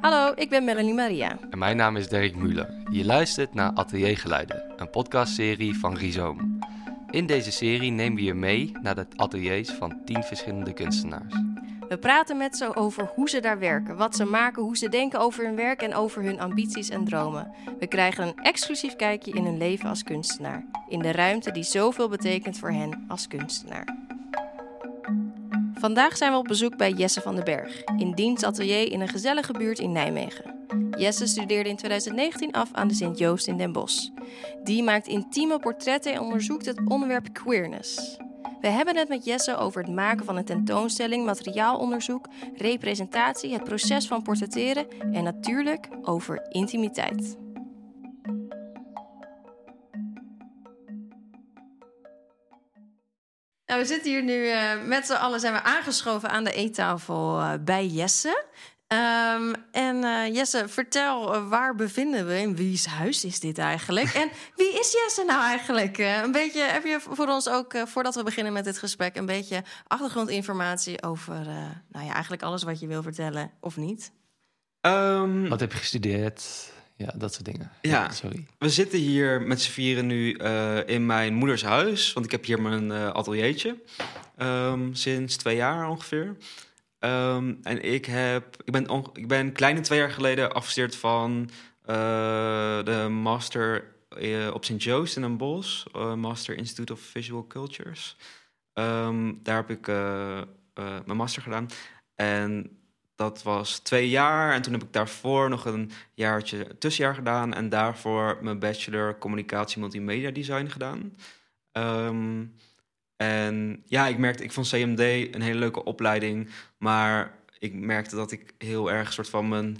Hallo, ik ben Melanie Maria. En mijn naam is Dirk Muller. Je luistert naar Ateliergeluiden, een podcastserie van Rhizoom. In deze serie nemen we je mee naar de ateliers van tien verschillende kunstenaars. We praten met ze over hoe ze daar werken, wat ze maken, hoe ze denken over hun werk en over hun ambities en dromen. We krijgen een exclusief kijkje in hun leven als kunstenaar, in de ruimte die zoveel betekent voor hen als kunstenaar. Vandaag zijn we op bezoek bij Jesse van den Berg, in diens atelier in een gezellige buurt in Nijmegen. Jesse studeerde in 2019 af aan de Sint-Joost in Den Bosch. Die maakt intieme portretten en onderzoekt het onderwerp queerness. We hebben het met Jesse over het maken van een tentoonstelling, materiaalonderzoek, representatie, het proces van portretteren en natuurlijk over intimiteit. Nou, we zitten hier nu uh, met z'n allen zijn we aangeschoven aan de eettafel uh, bij Jesse. Um, en uh, Jesse, vertel waar bevinden we? In wie's huis is dit eigenlijk? en wie is Jesse nou eigenlijk? een beetje, heb je voor ons ook, voordat we beginnen met dit gesprek, een beetje achtergrondinformatie over, nou ja, eigenlijk alles wat je wil vertellen of niet? Um, wat heb je gestudeerd? Ja, dat soort dingen. Ja, sorry. We zitten hier met z'n vieren nu uh, in mijn moeders huis. Want ik heb hier mijn uh, ateliertje. Um, sinds twee jaar ongeveer. Um, en ik, heb, ik, ben ik ben kleine twee jaar geleden afgestudeerd van uh, de master op St. Joost in een bos. master Institute of Visual Cultures. Um, daar heb ik mijn master gedaan. En dat was twee jaar. En toen heb ik daarvoor nog een jaartje tussenjaar gedaan. En daarvoor mijn bachelor communicatie multimedia design gedaan. Um, en ja, ik merkte, ik vond CMD een hele leuke opleiding. Maar ik merkte dat ik heel erg soort van mijn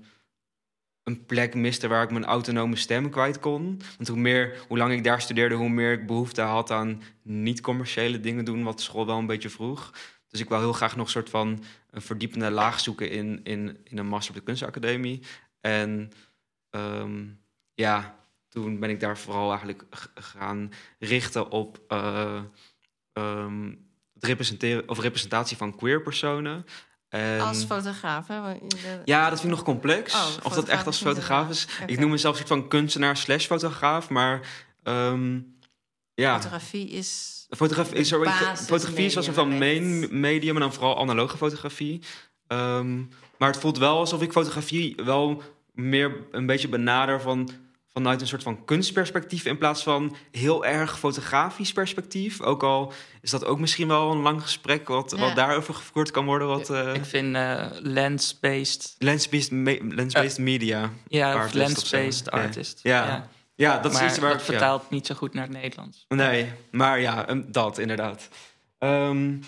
een plek miste waar ik mijn autonome stem kwijt kon. Want hoe, meer, hoe lang ik daar studeerde, hoe meer ik behoefte had aan niet-commerciële dingen doen, wat school wel een beetje vroeg. Dus ik wil heel graag nog een soort van een verdiepende laag zoeken in, in, in een master op de kunstacademie. En um, ja, toen ben ik daar vooral eigenlijk gaan richten op uh, um, het representeren of representatie van queer personen. En... Als fotograaf, hè? Ja, dat vind ik nog complex. Oh, of dat echt als fotograaf is. Ik noem mezelf een soort van kunstenaar slash fotograaf, maar um, ja. Fotografie is Fotografie is, sorry, fotografie is als een van main medium en dan vooral analoge fotografie. Um, maar het voelt wel alsof ik fotografie wel meer een beetje benader van, vanuit een soort van kunstperspectief in plaats van heel erg fotografisch perspectief. Ook al is dat ook misschien wel een lang gesprek wat, wat daarover gevoerd kan worden. Wat, uh, ik vind uh, lens-based... Lens-based lens media. Ja, lens-based artist. ja. Ja. Dat is iets waar dat vertaalt niet zo goed naar het Nederlands. Nee, maar ja, dat inderdaad. Um,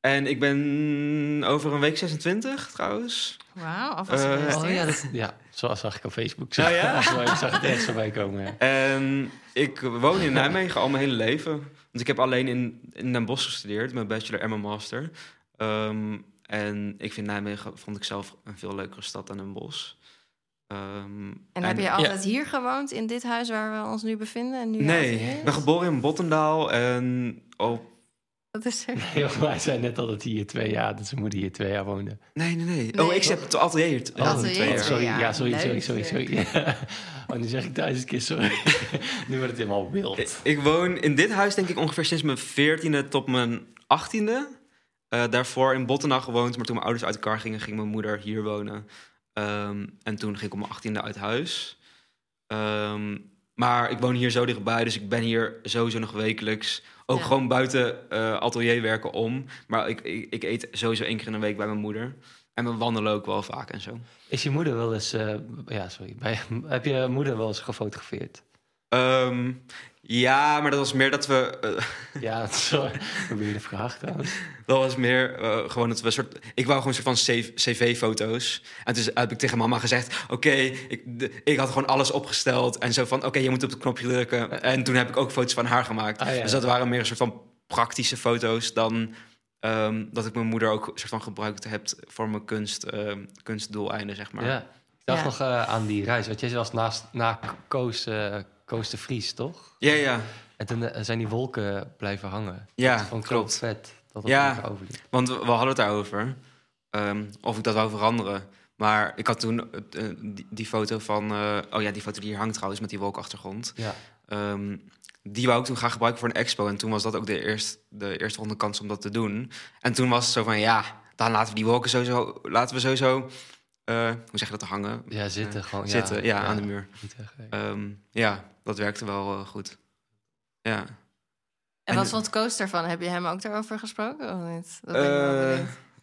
en ik ben over een week 26 trouwens. Wauw, alvast uh, oh, ja, dat, ja, zoals zag ik op Facebook. Zo, oh, ja? ik zag het echt voorbij komen. Ja. En ik woon in Nijmegen al mijn hele leven. Want ik heb alleen in, in Den Bosch gestudeerd, mijn bachelor en mijn master. Um, en ik vind Nijmegen, vond ik zelf, een veel leukere stad dan Den Bosch. Um, en, heb je altijd hier gewoond, in dit huis waar we ons nu bevinden? En nu nee, ik ben geboren in Bottendaal en op... Wat is er? Nee, wij zijn net al dat hij hier twee jaar, dat zijn moeder hier twee jaar woonde. Nee, nee, nee. Oh, ik heb het atelier hier oh, atelier, twee jaar. Sorry, ja, sorry, sorry, sorry, sorry. oh, nu zeg ik duizend keer sorry. nu wordt het helemaal wild. Ik, ik, woon in dit huis denk ik ongeveer sinds mijn veertiende tot mijn achttiende. Uh, daarvoor in Bottendaal gewoond, maar toen mijn ouders uit elkaar gingen, ging mijn moeder hier wonen. Um, en toen ging ik om mijn achttiende uit huis. Um, maar ik woon hier zo dichtbij, dus ik ben hier sowieso nog wekelijks. Ook ja. gewoon buiten uh, atelier werken om. Maar ik, ik, ik, eet sowieso één keer in de week bij mijn moeder. En we wandelen ook wel vaak en zo. Is je moeder wel eens... Uh, ja, sorry. Bij, heb je moeder wel eens gefotografeerd? Um, ja, maar dat was meer dat we. Uh, ja, zo. Weer de vraag trouwens. Dat was meer uh, gewoon dat we een soort. Ik wou gewoon een soort van cv-foto's. En toen heb ik tegen mama gezegd: Oké, ik, ik had gewoon alles opgesteld. En zo van: Oké, je moet op het knopje drukken. En toen heb ik ook foto's van haar gemaakt. Ah, ja. Dus dat waren meer een soort van praktische foto's dan. Um, dat ik mijn moeder ook soort van gebruikt heb voor mijn kunst, uh, kunstdoeleinden, zeg maar. Ja. Ik dacht ja. nog uh, aan die reis. Want jij was naast, na Koos Koos de Vries, toch? Ja, ja. En toen eh, zijn die wolken blijven hangen. Ja, dat vond klopt. vet. Dat ja, want we, hadden het daarover. Um, of ik dat wou veranderen. Maar ik had toen eh, die, die foto van... eh, oh ja, die foto die hier hangt trouwens met die wolkachtergrond. Ja. Ehm, die wou ik toen graag gebruiken voor een expo. En toen was dat ook de, eerst, de eerste ronde kans om dat te doen. En toen was het zo van, ja, dan laten we die wolken sowieso... Laten we sowieso, eh, hoe zeg je dat, hangen? Ja, zitten Eh, gewoon. zitten, ja, aan de muur. Ehm, ja, dat werkte wel eh, goed. Ja. En En wat vond Koos daarvan? Heb je hem ook daarover gesproken of niet? Dat ik wel Eh,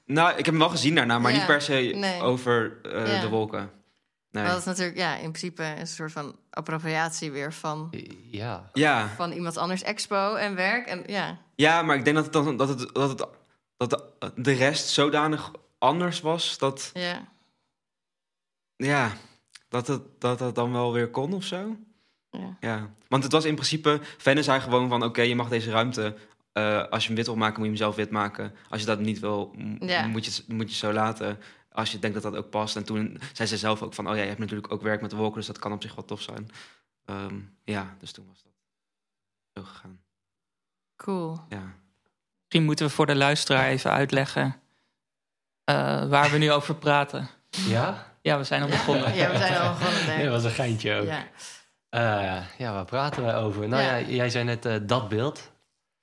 nou, ik heb hem wel gezien daarna, maar Ja, niet per se nee. over eh, Ja. de wolken. Nee. Maar dat is natuurlijk ja, in principe een soort van appropriatie weer van, Ja. Ja. van iemand anders expo en werk. En ja, ja, maar ik denk dat het, dan, dat, het, dat, het, dat de, de rest zodanig anders was dat, ja. Ja, dat, het, dat het dan wel weer kon of zo. ja. Ja, want het was in principe, Venne zei gewoon van, oké, je mag deze ruimte, eh, als je hem wit wil maken, moet je hem zelf wit maken. Als je dat niet wil, Ja. moet, je, het- moet je zo laten. Als je denkt dat dat ook past. En toen zei ze zelf ook van, oh ja, je hebt natuurlijk ook werk met de wolken, dus dat kan op zich wel tof zijn. Ehm, ja, dus toen was dat zo gegaan. Cool. Ja. Misschien moeten we voor de luisteraar even uitleggen eh, waar we nu over praten. Ja? Ja, we zijn al begonnen. Ja, we zijn al begonnen. denk dat was een geintje ook. Ja. Eh, ja, waar praten wij over? Nou ja, Ja. jij zei net eh, dat beeld.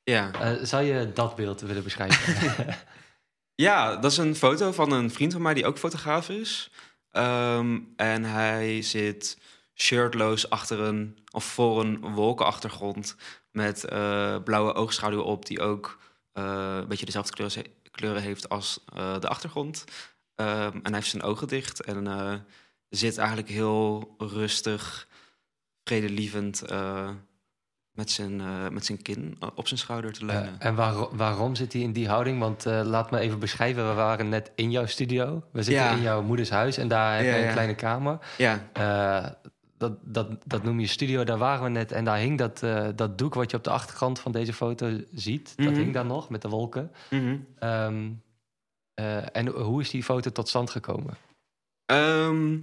Ja. Eh, zou je dat beeld willen beschrijven? ja, dat is een foto van een vriend van mij die ook fotograaf is. Ehm, en hij zit shirtloos achter een, of voor een wolkenachtergrond met eh, blauwe oogschaduw op, die ook eh, een beetje dezelfde kleuren, kleuren heeft als eh, de achtergrond. Ehm, en hij heeft zijn ogen dicht en eh, zit eigenlijk heel rustig, vredelievend eh, met, zijn, eh, met zijn kin op zijn schouder te leunen. En waar- waarom zit hij in die houding? Want laat me even beschrijven. We waren net in jouw studio. We zitten Ja. in jouw moeders huis en daar heb je een ja. kleine kamer. ja, dat, dat, dat noem je studio. Daar waren we net en daar hing dat, dat doek wat je op de achterkant van deze foto ziet. Dat Mhm. hing daar nog met de wolken. Ehm, eh, en hoe is die foto tot stand gekomen? Ehm,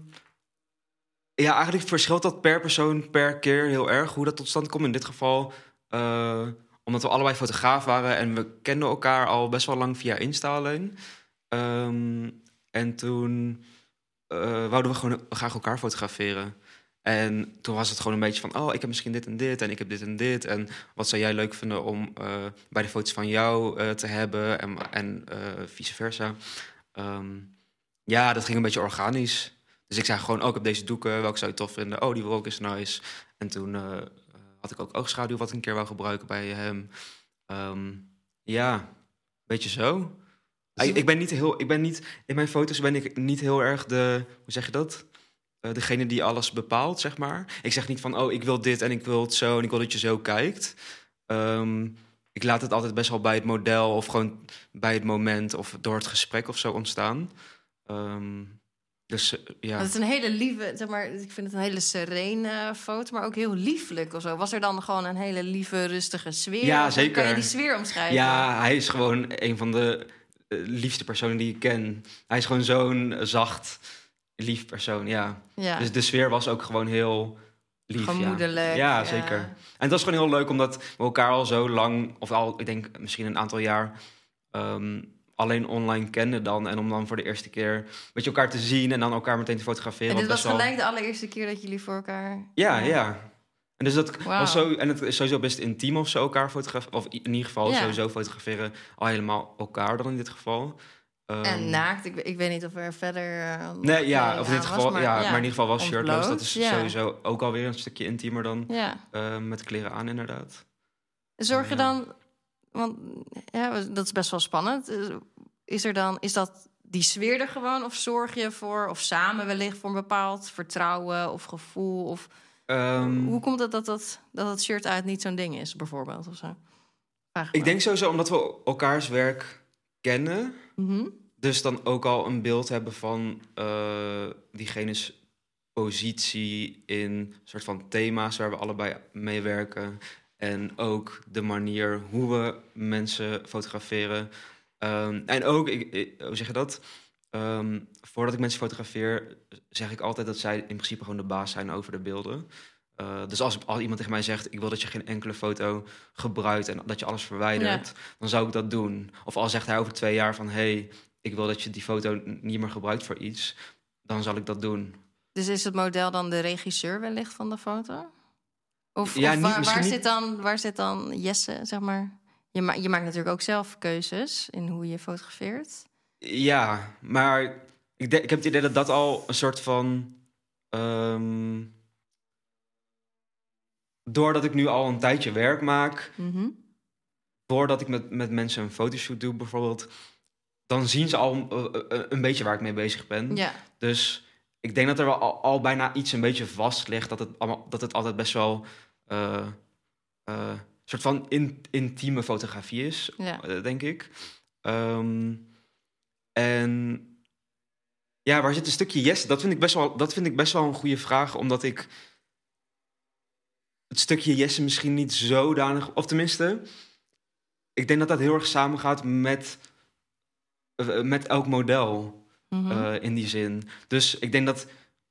ja, eigenlijk verschilt dat per persoon per keer heel erg hoe dat tot stand komt. In dit geval, eh, omdat we allebei fotograaf waren en we kenden elkaar al best wel lang via Insta alleen. Ehm, en toen eh, wouden we gewoon graag elkaar fotograferen. En toen was het gewoon een beetje van, oh, ik heb misschien dit en dit en ik heb dit en dit. En wat zou jij leuk vinden om eh, bij de foto's van jou eh, te hebben en, en eh, vice versa. Ehm, ja, dat ging een beetje organisch. Dus ik zei gewoon, oh, ik heb deze doeken, welke zou je tof vinden? Oh, die wolk is nice. En toen had ik ook oogschaduw wat ik een keer wou gebruiken bij hem. Ehm, ja, beetje zo. Ik, ik ben niet heel, ik ben niet, in mijn foto's ben ik niet heel erg de, hoe zeg je dat? Eh, degene die alles bepaalt, zeg maar. Ik zeg niet van, oh, ik wil dit en ik wil het zo en ik wil dat je zo kijkt. Ehm, ik laat het altijd best wel bij het model of gewoon bij het moment of door het gesprek of zo ontstaan. Ehm, dus eh, ja. Het is een hele lieve, zeg maar, ik vind het een hele serene foto, maar ook heel lieflijk of zo. Was er dan gewoon een hele lieve, rustige sfeer? Ja, hoe Kan je zeker. die sfeer omschrijven? Ja, hij is gewoon een van de eh, liefste personen die ik ken. Hij is gewoon zo'n zacht, lief persoon, ja. ja. Dus de sfeer was ook gewoon heel lief. gemoedelijk. Ja, ja zeker. En het was gewoon heel leuk omdat we elkaar al zo lang, of al, ik denk misschien een aantal jaar, ehm, alleen online kenden dan. En om dan voor de eerste keer met je elkaar te zien en dan elkaar meteen te fotograferen. En dit was gelijk de allereerste keer dat jullie voor elkaar... Ja, ja. En dus dat Wauw. was zo, en het is sowieso best intiem of zo elkaar fotograferen, of in ieder geval sowieso fotograferen, al helemaal elkaar dan in dit geval. Ehm, En naakt, ik, ik weet niet of er verder... eh, Nee, ja, of in dit was, geval, ja, maar in ieder geval ontbloot, shirtloos. Dat is ja. sowieso ook alweer een stukje intiemer dan Ja. eh, met kleren aan, inderdaad. Zorg je Ja. dan, want ja, dat is best wel spannend. Is er dan, is dat die sfeer er gewoon, of zorg je voor, of samen wellicht voor een bepaald vertrouwen of gevoel? Of Ehm, hoe komt het dat dat, dat het shirt uit niet zo'n ding is, bijvoorbeeld? Of zo? Vraag ik denk sowieso omdat we elkaars werk kennen, Mhm. dus dan ook al een beeld hebben van eh, diegene's positie in soort van thema's waar we allebei mee werken. En ook de manier hoe we mensen fotograferen. Ehm, en ook, ik- hoe zeg je dat? Ehm, voordat ik mensen fotografeer, zeg ik altijd dat zij in principe gewoon de baas zijn over de beelden. Eh, dus als, als iemand tegen mij zegt, ik wil dat je geen enkele foto gebruikt en dat je alles verwijdert, dan zou ik dat doen. Of al zegt hij over twee jaar van, hey, ik wil dat je die foto niet meer gebruikt voor iets, dan zal ik dat doen. Dus is het model dan de regisseur wellicht van de foto? Of, Ja, of niet- waar, misschien waar, niet- zit dan, waar zit dan Jesse, zeg maar? Je, ma je maakt natuurlijk ook zelf keuzes in hoe je fotografeert. Ja, maar ik, denk- ik heb het idee dat dat al een soort van. ehm, doordat ik nu al een tijdje werk maak, Mhm. voordat ik met, met mensen een fotoshoot doe bijvoorbeeld, dan zien ze al eh, eh, een beetje waar ik mee bezig ben. Ja, Dus ik denk dat er wel al, al bijna iets een beetje vast ligt. Dat het, allemaal, dat het altijd best wel eh, eh, een soort van in, intieme fotografie is, ja. denk ik. Ehm, en ja, waar zit een stukje yes? Dat vind, ik best wel, dat vind ik best wel een goede vraag, omdat ik het stukje yes misschien niet zodanig... Of tenminste, ik denk dat dat heel erg samengaat met, eh, met elk model. Mhm. Eh, in die zin. Dus ik denk dat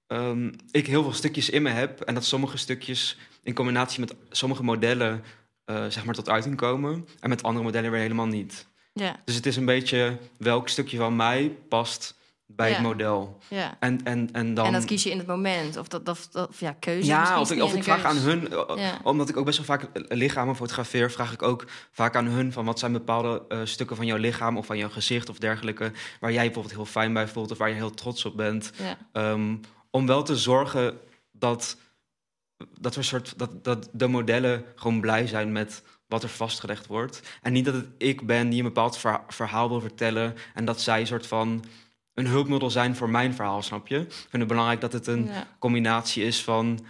ehm, ik heel veel stukjes in me heb en dat sommige stukjes in combinatie met sommige modellen eh, zeg maar tot uiting komen en met andere modellen weer helemaal niet. ja, Dus het is een beetje welk stukje van mij past bij Ja. het model. ja. En, en, en dan. En dat kies je in het moment. Of dat, dat, ja, keuze. ja, of ik, of ik vraag aan hun, eh, Ja. omdat ik ook best wel vaak lichamen fotografeer, vraag ik ook vaak aan hun van wat zijn bepaalde eh, stukken van jouw lichaam of van jouw gezicht of dergelijke, waar jij bijvoorbeeld heel fijn bij voelt of waar je heel trots op bent. Ehm, om wel te zorgen dat, dat, we soort, dat, dat de modellen gewoon blij zijn met wat er vastgelegd wordt. En niet dat het ik ben die een bepaald verha- verhaal wil vertellen en dat zij een soort van een hulpmiddel zijn voor mijn verhaal, snap je? Ik vind het belangrijk dat het een ja. combinatie is van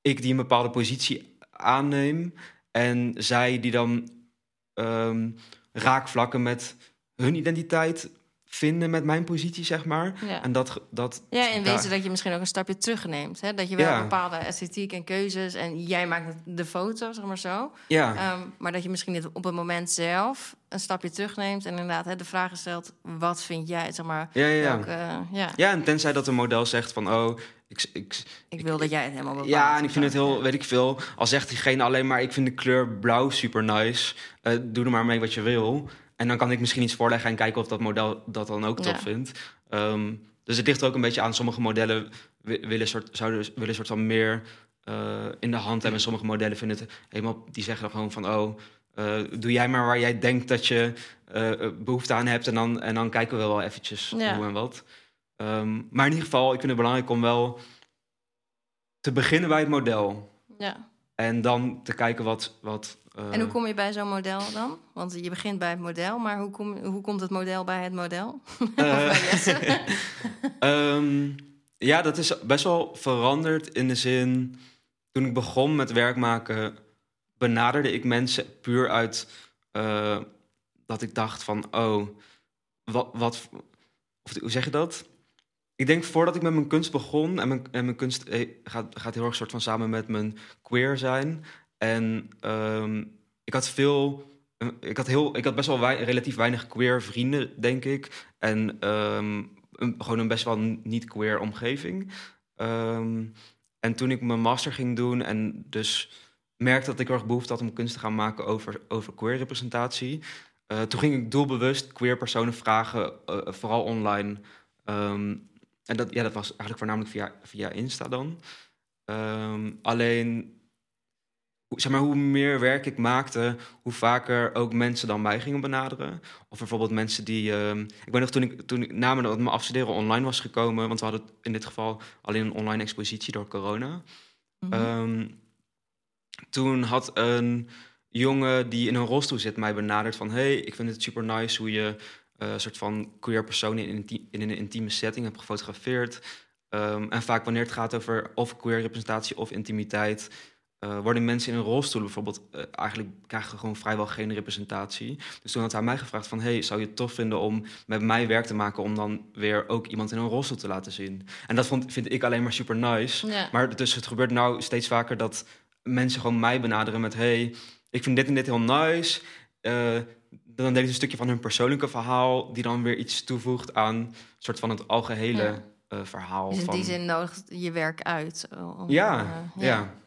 ik die een bepaalde positie aanneem en zij die dan ehm, raakvlakken met hun identiteit vinden met mijn positie, zeg maar. Ja. En dat, dat Ja, in wezen dat je misschien ook een stapje terugneemt. Hè? Dat je wel Ja. bepaalde esthetiek en keuzes... en jij maakt de foto, zeg maar zo. Ja, Ehm, maar dat je misschien op het moment zelf een stapje terugneemt... en inderdaad hè, de vraag stelt, wat vind jij, zeg maar... ja, ja. welke, eh, ja, Ja, en tenzij dat een model zegt van, oh, ik, ik, ik wil dat jij het helemaal bepaalt. ja, en ik vind het heel, weet ik veel, al zegt diegene alleen maar, ik vind de kleur blauw super nice, eh, doe er maar mee wat je wil. En dan kan ik misschien iets voorleggen en kijken of dat model dat dan ook top Ja. vindt. Ehm, dus het ligt er ook een beetje aan. Sommige modellen wi- willen soort, zouden willen soort van meer eh, in de hand hebben. En sommige modellen vinden het helemaal, die zeggen dan gewoon van, oh, eh, doe jij maar waar jij denkt dat je eh, behoefte aan hebt. En dan, en dan kijken we wel eventjes Ja. hoe en wat. Ehm, maar in ieder geval, ik vind het belangrijk om wel te beginnen bij het model. Ja. En dan te kijken wat... wat En hoe kom je bij zo'n model dan? Want je begint bij het model, maar hoe, kom, hoe komt het model bij het model? eh? Ehm, ja, dat is best wel veranderd in de zin... Toen ik begon met werk maken, benaderde ik mensen puur uit... eh, dat ik dacht van, oh, wat... wat of, hoe zeg je dat? Ik denk voordat ik met mijn kunst begon... en mijn, en mijn kunst eh, gaat, gaat heel erg soort van samen met mijn queer zijn... En ehm, ik had veel... eh, Ik had, heel, ik had best wel relatief weinig queer vrienden, denk ik. En ehm, een, gewoon een best wel niet-queer omgeving. Ehm, en toen ik mijn master ging doen en dus merkte dat ik erg behoefte had om kunst te gaan maken over, over queer representatie. eh, toen ging ik doelbewust queer personen vragen, eh, vooral online. En dat, ja, dat was eigenlijk voornamelijk via, via Insta dan. Alleen, zeg maar, hoe meer werk ik maakte, hoe vaker ook mensen dan mij gingen benaderen. Of bijvoorbeeld mensen die. ehm, ik weet nog toen ik, toen ik na dat mijn afstuderen online was gekomen, want we hadden in dit geval alleen een online expositie door corona. Mhm. Ehm, toen had een jongen die in een rolstoel zit mij benaderd van... hey, ik vind het super nice hoe je eh, een soort van queer persoon in, in een intieme setting hebt gefotografeerd. Ehm, en vaak wanneer het gaat over of queer representatie of intimiteit... eh, worden mensen in een rolstoel bijvoorbeeld... eh, eigenlijk krijgen gewoon vrijwel geen representatie. Dus toen had hij mij gevraagd van... hey, zou je het tof vinden om met mij werk te maken... om dan weer ook iemand in een rolstoel te laten zien? En dat vond, vind ik alleen maar super nice. ja. Maar dus het gebeurt nou steeds vaker dat mensen gewoon mij benaderen met... hey, ik vind dit en dit heel nice. Eh, dan delen ze een stukje van hun persoonlijke verhaal... die dan weer iets toevoegt aan soort van het algehele Ja. eh, verhaal. Dus in van... die zin nodigt je werk uit. om, Ja, ja.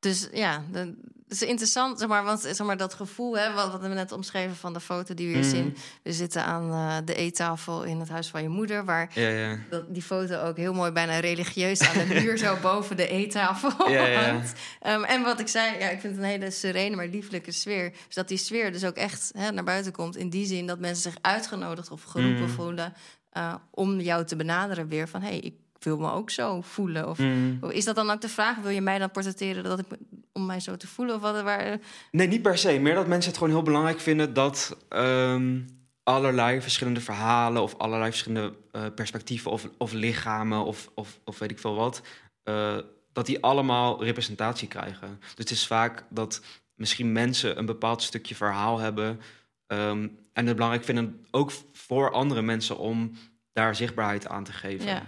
Dus ja, het is interessant, zeg maar, want zeg maar, dat gevoel, hè, wat, wat we net omschreven van de foto die we hier Mhm. zien. We zitten aan eh, de eettafel in het huis van je moeder, waar Ja, ja. dat, die foto ook heel mooi bijna religieus aan de muur zo boven de eettafel Ja, hangt. Ehm, en wat ik zei, ja, ik vind het een hele serene, maar lieflijke sfeer. Dus dat die sfeer dus ook echt hè, naar buiten komt. In die zin dat mensen zich uitgenodigd of geroepen Mhm. voelen eh, om jou te benaderen weer van hé, hey, ik wil me ook zo voelen. Of Mm. is dat dan ook de vraag? Wil je mij dan portretteren dat ik om mij zo te voelen? Of wat, waar, Nee, niet per se. Meer dat mensen het gewoon heel belangrijk vinden dat ehm, allerlei verschillende verhalen of allerlei verschillende eh, perspectieven of, of lichamen of, of, of weet ik veel wat, eh, dat die allemaal representatie krijgen. Dus het is vaak dat misschien mensen een bepaald stukje verhaal hebben ehm, en het belangrijk vinden ook voor andere mensen om daar zichtbaarheid aan te geven. Ja.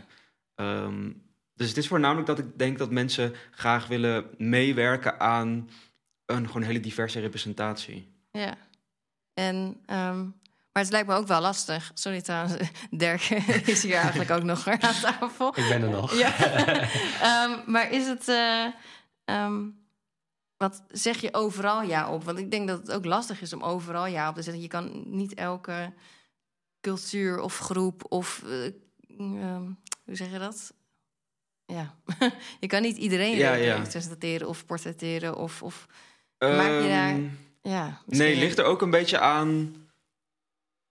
Ehm, dus het is voornamelijk dat ik denk dat mensen graag willen meewerken aan een gewoon hele diverse representatie. ja. En, ehm, maar het lijkt me ook wel lastig. Sorry trouwens, Dirk is hier eigenlijk ook nog aan tafel. Ik ben er nog. Ja. Ehm, maar is het. eh, ehm, wat zeg je overal ja op? Want ik denk dat het ook lastig is om overal ja op te zetten. Je kan niet elke cultuur of groep of. eh, ehm, hoe zeg je dat? Ja, je kan niet iedereen Ja, of portretteren of. of Maak je daar- Ehm, ja, misschien- nee, ligt er ook een beetje aan.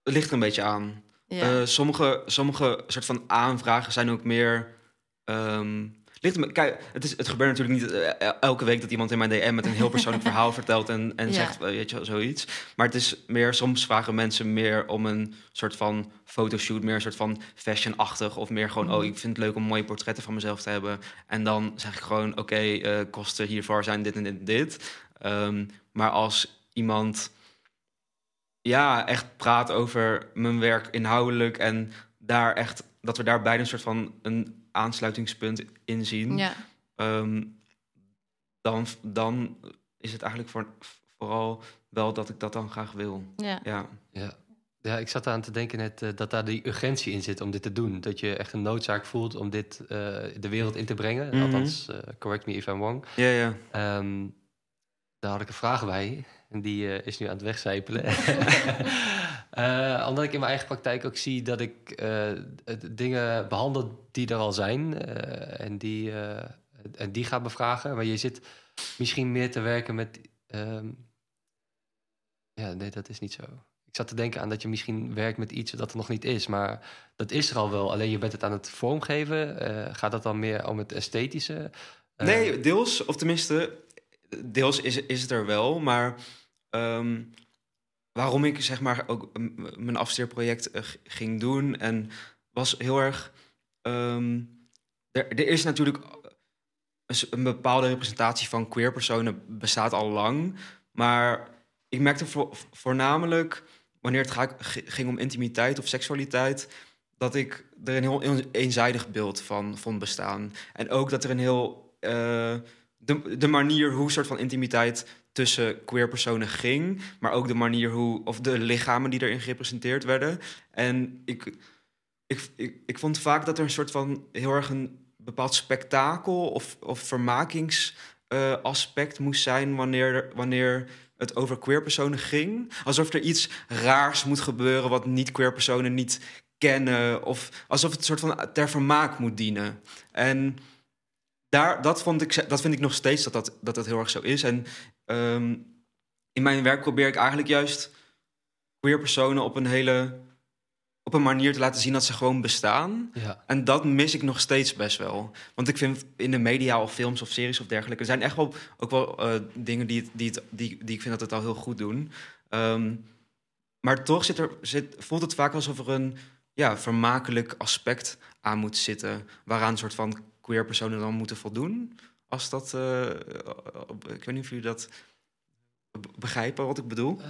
Ligt er een beetje aan. Ja. Eh, sommige, sommige soort van aanvragen zijn ook meer. ehm, ligt kijk, het, is, het gebeurt natuurlijk niet eh, elke week dat iemand in mijn DM met een heel persoonlijk verhaal vertelt en, en Ja. zegt, eh, weet je, wel, zoiets. Maar het is meer, soms vragen mensen meer om een soort van fotoshoot, meer een soort van fashion-achtig, of meer gewoon, Mhm. oh, ik vind het leuk om mooie portretten van mezelf te hebben. En dan zeg ik gewoon, oké, eh, kosten hiervoor zijn dit en dit en dit. Ehm, maar als iemand ja, echt praat over mijn werk inhoudelijk en daar echt dat we daar beide een soort van een aansluitingspunt in zien, ja. ehm, dan, dan is het eigenlijk voor, vooral wel dat ik dat dan graag wil. ja. Ja, Ja. ja, ik zat aan te denken net eh, dat daar die urgentie in zit om dit te doen. Dat je echt een noodzaak voelt om dit eh, de wereld in te brengen. Mhm. Althans, eh, correct me if I'm wrong. ja, ja. Ehm, daar had ik een vraag bij. En die eh, is nu aan het wegcijpelen. Eh, omdat ik in mijn eigen praktijk ook zie dat ik eh, dingen behandel die er al zijn. eh, en, die, en die ga bevragen. Maar je zit misschien meer te werken met... ehm, ja, nee, dat is niet zo. Ik zat te denken aan dat je misschien werkt met iets dat er nog niet is. Maar dat is er al wel. Alleen je bent het aan het vormgeven. Gaat dat dan meer om het esthetische? Nee, deels, of tenminste, deels is, is het er wel, maar ehm, waarom ik zeg maar ook mijn afstudeerproject eh, ging doen en was heel erg. ehm, er, er is natuurlijk een, s- een bepaalde representatie van queer personen bestaat al lang, maar ik merkte vo- voornamelijk wanneer het ging om intimiteit of seksualiteit, dat ik er een heel een- eenzijdig beeld van vond bestaan. En ook dat er een heel. eh, de, de manier hoe soort van intimiteit tussen queer personen ging, maar ook de manier hoe. of de lichamen die erin gerepresenteerd werden. En ik, ik, ik, ik vond vaak dat er een soort van heel erg een bepaald spektakel of, of vermakingsaspect moest zijn wanneer, er- wanneer het over queer personen ging. Alsof er iets raars moet gebeuren wat niet-queer personen niet kennen. Of alsof het een soort van ter vermaak moet dienen. En daar, dat, vond ik, dat vind ik nog steeds dat dat, dat, dat heel erg zo is. En ehm, in mijn werk probeer ik eigenlijk juist queer personen op een hele... op een manier te laten zien dat ze gewoon bestaan. Ja. En dat mis ik nog steeds best wel. Want ik vind in de media of films of series of dergelijke... er zijn echt wel ook wel eh, dingen die, het, die, het, die, die ik vind dat het al heel goed doen. Ehm, maar toch zit er, zit, voelt het vaak alsof er een ja, vermakelijk aspect aan moet zitten... waaraan een soort van queer personen dan moeten voldoen. Als dat... eh, ik weet niet of jullie dat be- begrijpen wat ik bedoel.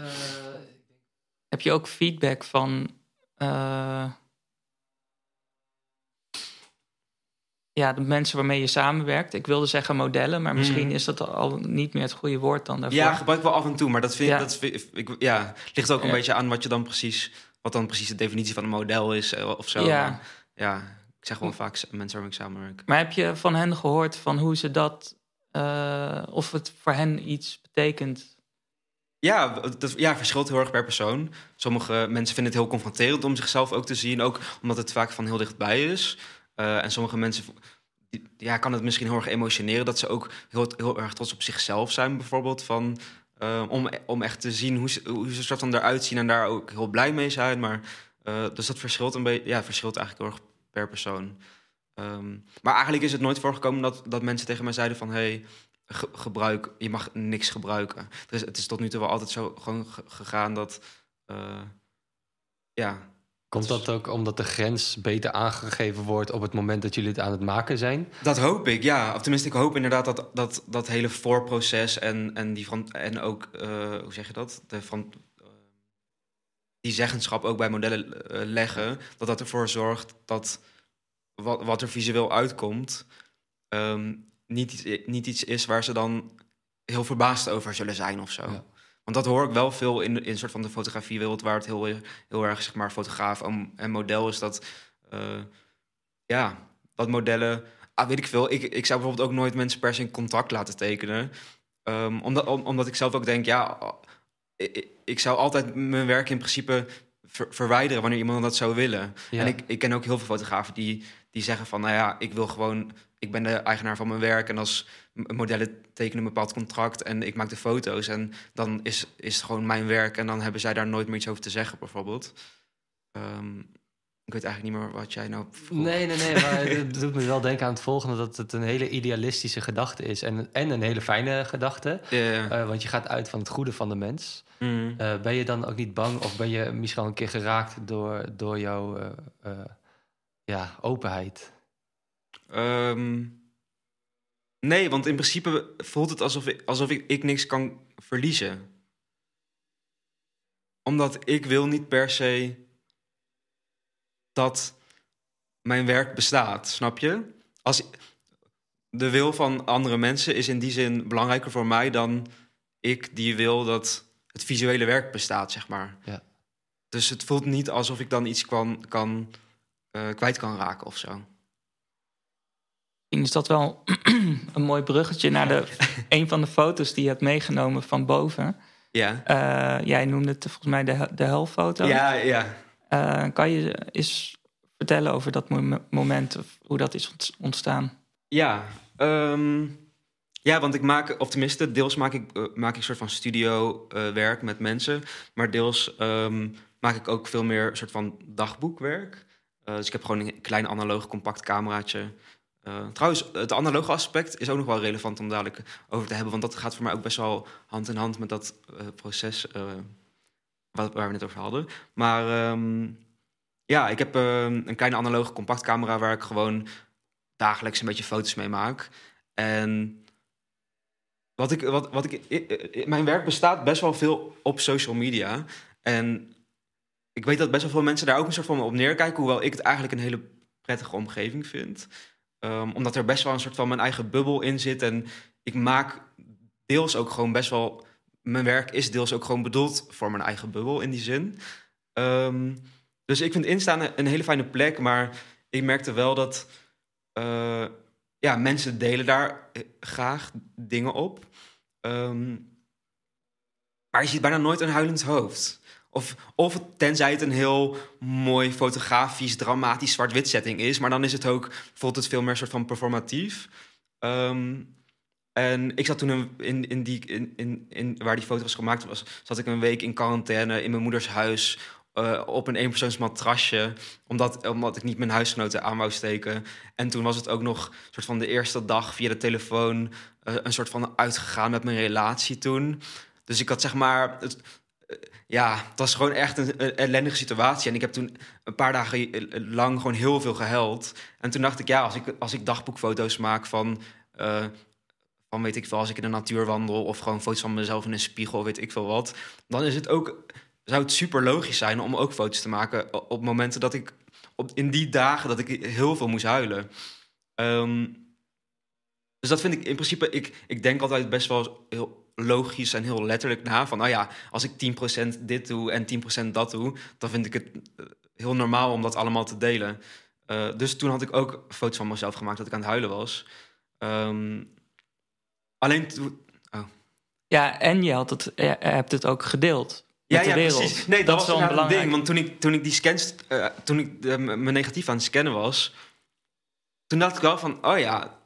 Heb je ook feedback van. eh, ja, de mensen waarmee je samenwerkt. Ik wilde zeggen modellen, maar misschien Mhm. is dat al niet meer het goede woord dan daarvoor. Ja, gebruik ik wel af en toe, maar dat vind Ja. dat vind ik, ja, het ligt ook een Ja. beetje aan wat je dan precies, wat dan precies de definitie van een model is eh, of zo. Ja. Maar ja, ik zeg gewoon vaak s- mensen waarmee ik samenwerk. Maar heb je van hen gehoord van hoe ze dat eh, of het voor hen iets betekent. Ja, dat ja, verschilt heel erg per persoon. Sommige mensen vinden het heel confronterend om zichzelf ook te zien, ook omdat het vaak van heel dichtbij is. Uh, en sommige mensen ja, kan het misschien heel erg emotioneren dat ze ook heel, heel erg trots op zichzelf zijn, bijvoorbeeld. Van, eh, om, om echt te zien hoe ze, hoe ze soort van eruit zien en daar ook heel blij mee zijn. Maar, eh, dus dat verschilt een beetje, ja, verschilt eigenlijk heel erg per persoon. Ehm, maar eigenlijk is het nooit voorgekomen dat, dat mensen tegen mij zeiden van... Hey, ge- gebruik, je mag niks gebruiken. Dus het is tot nu toe wel altijd zo gewoon ge- gegaan dat... eh, ja, Komt dat ook omdat de grens beter aangegeven wordt op het moment dat jullie het aan het maken zijn? Dat hoop ik, ja. Of tenminste, ik hoop inderdaad dat dat, dat hele voorproces en, en, die van, en ook, eh, hoe zeg je dat? De van, die zeggenschap ook bij modellen eh, leggen, dat dat ervoor zorgt dat wat, wat er visueel uitkomt, ehm, niet, iets- niet iets is waar ze dan heel verbaasd over zullen zijn of zo. Ja. Want dat hoor ik wel veel in, in soort van de fotografiewereld, waar het heel, heel erg zeg maar, fotograaf en, model is. Dat, eh, ja, dat modellen Ah, weet ik veel. Ik, ik zou bijvoorbeeld ook nooit mensen per se een contract laten tekenen. Ehm, omdat, om- omdat ik zelf ook denk, ja, ik, ik zou altijd mijn werk in principe ver- verwijderen wanneer iemand dat zou willen. Ja. En ik, ik ken ook heel veel fotografen die, die zeggen van, nou ja, ik wil gewoon, ik ben de eigenaar van mijn werk en als modellen tekenen een bepaald contract en ik maak de foto's en dan is, is het gewoon mijn werk en dan hebben zij daar nooit meer iets over te zeggen, bijvoorbeeld. Ehm, ik weet eigenlijk niet meer wat jij nou vroeg. Nee, nee, nee, maar het doet me wel denken aan het volgende... dat het een hele idealistische gedachte is en, en een hele fijne gedachte. Eh, want je gaat uit van het goede van de mens. Mm. Eh, ben je dan ook niet bang of ben je misschien al een keer geraakt door, door jouw eh, ja, openheid? Ehm, nee, want in principe voelt het alsof ik, alsof ik, ik niks kan verliezen. Omdat ik wil niet per se dat mijn werk bestaat, snap je? Als, de wil van andere mensen is in die zin belangrijker voor mij dan ik die wil dat het visuele werk bestaat, zeg maar. Ja. Dus het voelt niet alsof ik dan iets kan, kan, eh, kwijt kan raken of zo. Is dat wel een mooi bruggetje naar de, een van de foto's die je hebt meegenomen van boven. Ja. Eh, jij noemde het volgens mij de, de helfoto. Ja, ja. Eh, kan je eens vertellen over dat mom- moment, of hoe dat is ont- ontstaan? Ja, ehm, ja, want ik maak, of tenminste, deels maak ik, eh, maak ik een soort van studio eh, werk met mensen. Maar deels ehm, maak ik ook veel meer een soort van dagboekwerk. Dus ik heb gewoon een klein analoog compact cameraatje. Trouwens, het analoge aspect is ook nog wel relevant om dadelijk over te hebben. Want dat gaat voor mij ook best wel hand in hand met dat proces waar we het over hadden. Maar ehm, ja, ik heb ehm, een kleine analoge compact camera waar ik gewoon dagelijks een beetje foto's mee maak. En wat ik, wat, wat ik, mijn werk bestaat best wel veel op social media. En ik weet dat best wel veel mensen daar ook een soort van op neerkijken. Hoewel ik het eigenlijk een hele prettige omgeving vind. Ehm, omdat er best wel een soort van mijn eigen bubbel in zit. En ik maak deels ook gewoon best wel. Mijn werk is deels ook gewoon bedoeld voor mijn eigen bubbel in die zin. Ehm, dus ik vind instaan een, hele fijne plek. Maar ik merkte wel dat. eh, ja, mensen delen daar eh, graag dingen op. Ehm, maar je ziet bijna nooit een huilend hoofd. Of, of tenzij het een heel mooi fotografisch, dramatisch zwart-wit setting is. Maar dan is het ook, voelt het veel meer soort van performatief. Ehm, en ik zat toen in, in die, in, in, waar die foto was gemaakt was, zat ik een week in quarantaine in mijn moeders huis. eh, op een eenpersoons matrasje, omdat, omdat ik niet mijn huisgenoten aan wou steken. En toen was het ook nog soort van de eerste dag via de telefoon eh, een soort van uitgegaan met mijn relatie toen. Dus ik had zeg maar, het, eh, ja, het was gewoon echt een, ellendige situatie. En ik heb toen een paar dagen lang gewoon heel veel gehuild. En toen dacht ik, ja, als ik, als ik dagboekfoto's maak van, van weet ik veel, als ik in de natuur wandel of gewoon foto's van mezelf in een spiegel, weet ik veel wat, dan is het ook, zou het super logisch zijn om ook foto's te maken op momenten dat ik, op, in die dagen dat ik heel veel moest huilen. Ehm, dus dat vind ik in principe, ik, ik denk altijd best wel heel logisch en heel letterlijk na. Van, nou ja, als ik 10% dit doe en 10% dat doe, dan vind ik het eh, heel normaal om dat allemaal te delen. Eh, dus toen had ik ook foto's van mezelf gemaakt dat ik aan het huilen was. Ehm, Alleen toen- Ja, en je had het, je hebt het ook gedeeld. Met de wereld. precies. Nee, dat, was wel een belangrijk. ding. Want toen ik, toen ik die scans, eh, toen ik eh, mijn negatief aan het scannen was, toen dacht ik wel van, oh ja,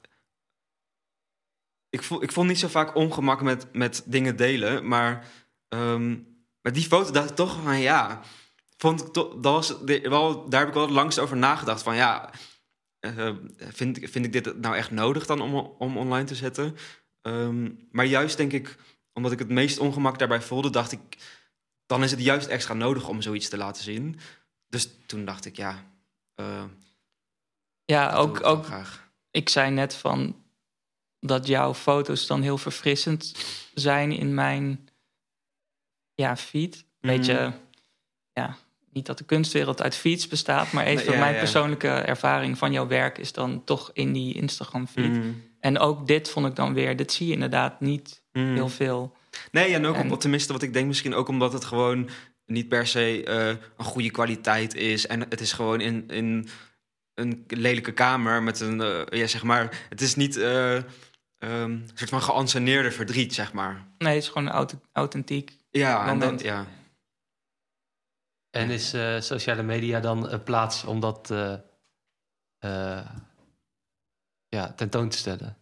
ik voel, ik voel niet zo vaak ongemak met, met dingen delen, maar met die foto dacht ik toch van, ja, vond ik toch, dat was de- wel, daar heb ik wel het langst over nagedacht van, ja, eh, vind, ik- vind ik dit nou echt nodig dan om, om online te zetten? Ehm, maar juist denk ik, omdat ik het meest ongemak daarbij voelde, dacht ik, dan is het juist extra nodig om zoiets te laten zien. Dus toen dacht ik, ja. eh, Ja, ook, ik ook graag. ik zei net van dat jouw foto's dan heel verfrissend zijn in mijn ja, feed. Weet je, Mhm. ja, niet dat de kunstwereld uit feeds bestaat, maar even Nee, ja, mijn ja. persoonlijke ervaring van jouw werk is dan toch in die Instagram feed. Mhm. En ook dit vond ik dan weer, dit zie je inderdaad niet Mhm. heel veel. Nee, en ook En- op, tenminste wat ik denk misschien ook omdat het gewoon niet per se eh, een goede kwaliteit is. En het is gewoon in, in een lelijke kamer met een, eh, ja zeg maar, het is niet eh, ehm, een soort van geanceneerde verdriet, zeg maar. Nee, het is gewoon auth- authentiek. Ja, en dat, ja. En is eh, sociale media dan een plaats om dat eh, eh, ja, tentoon te stellen?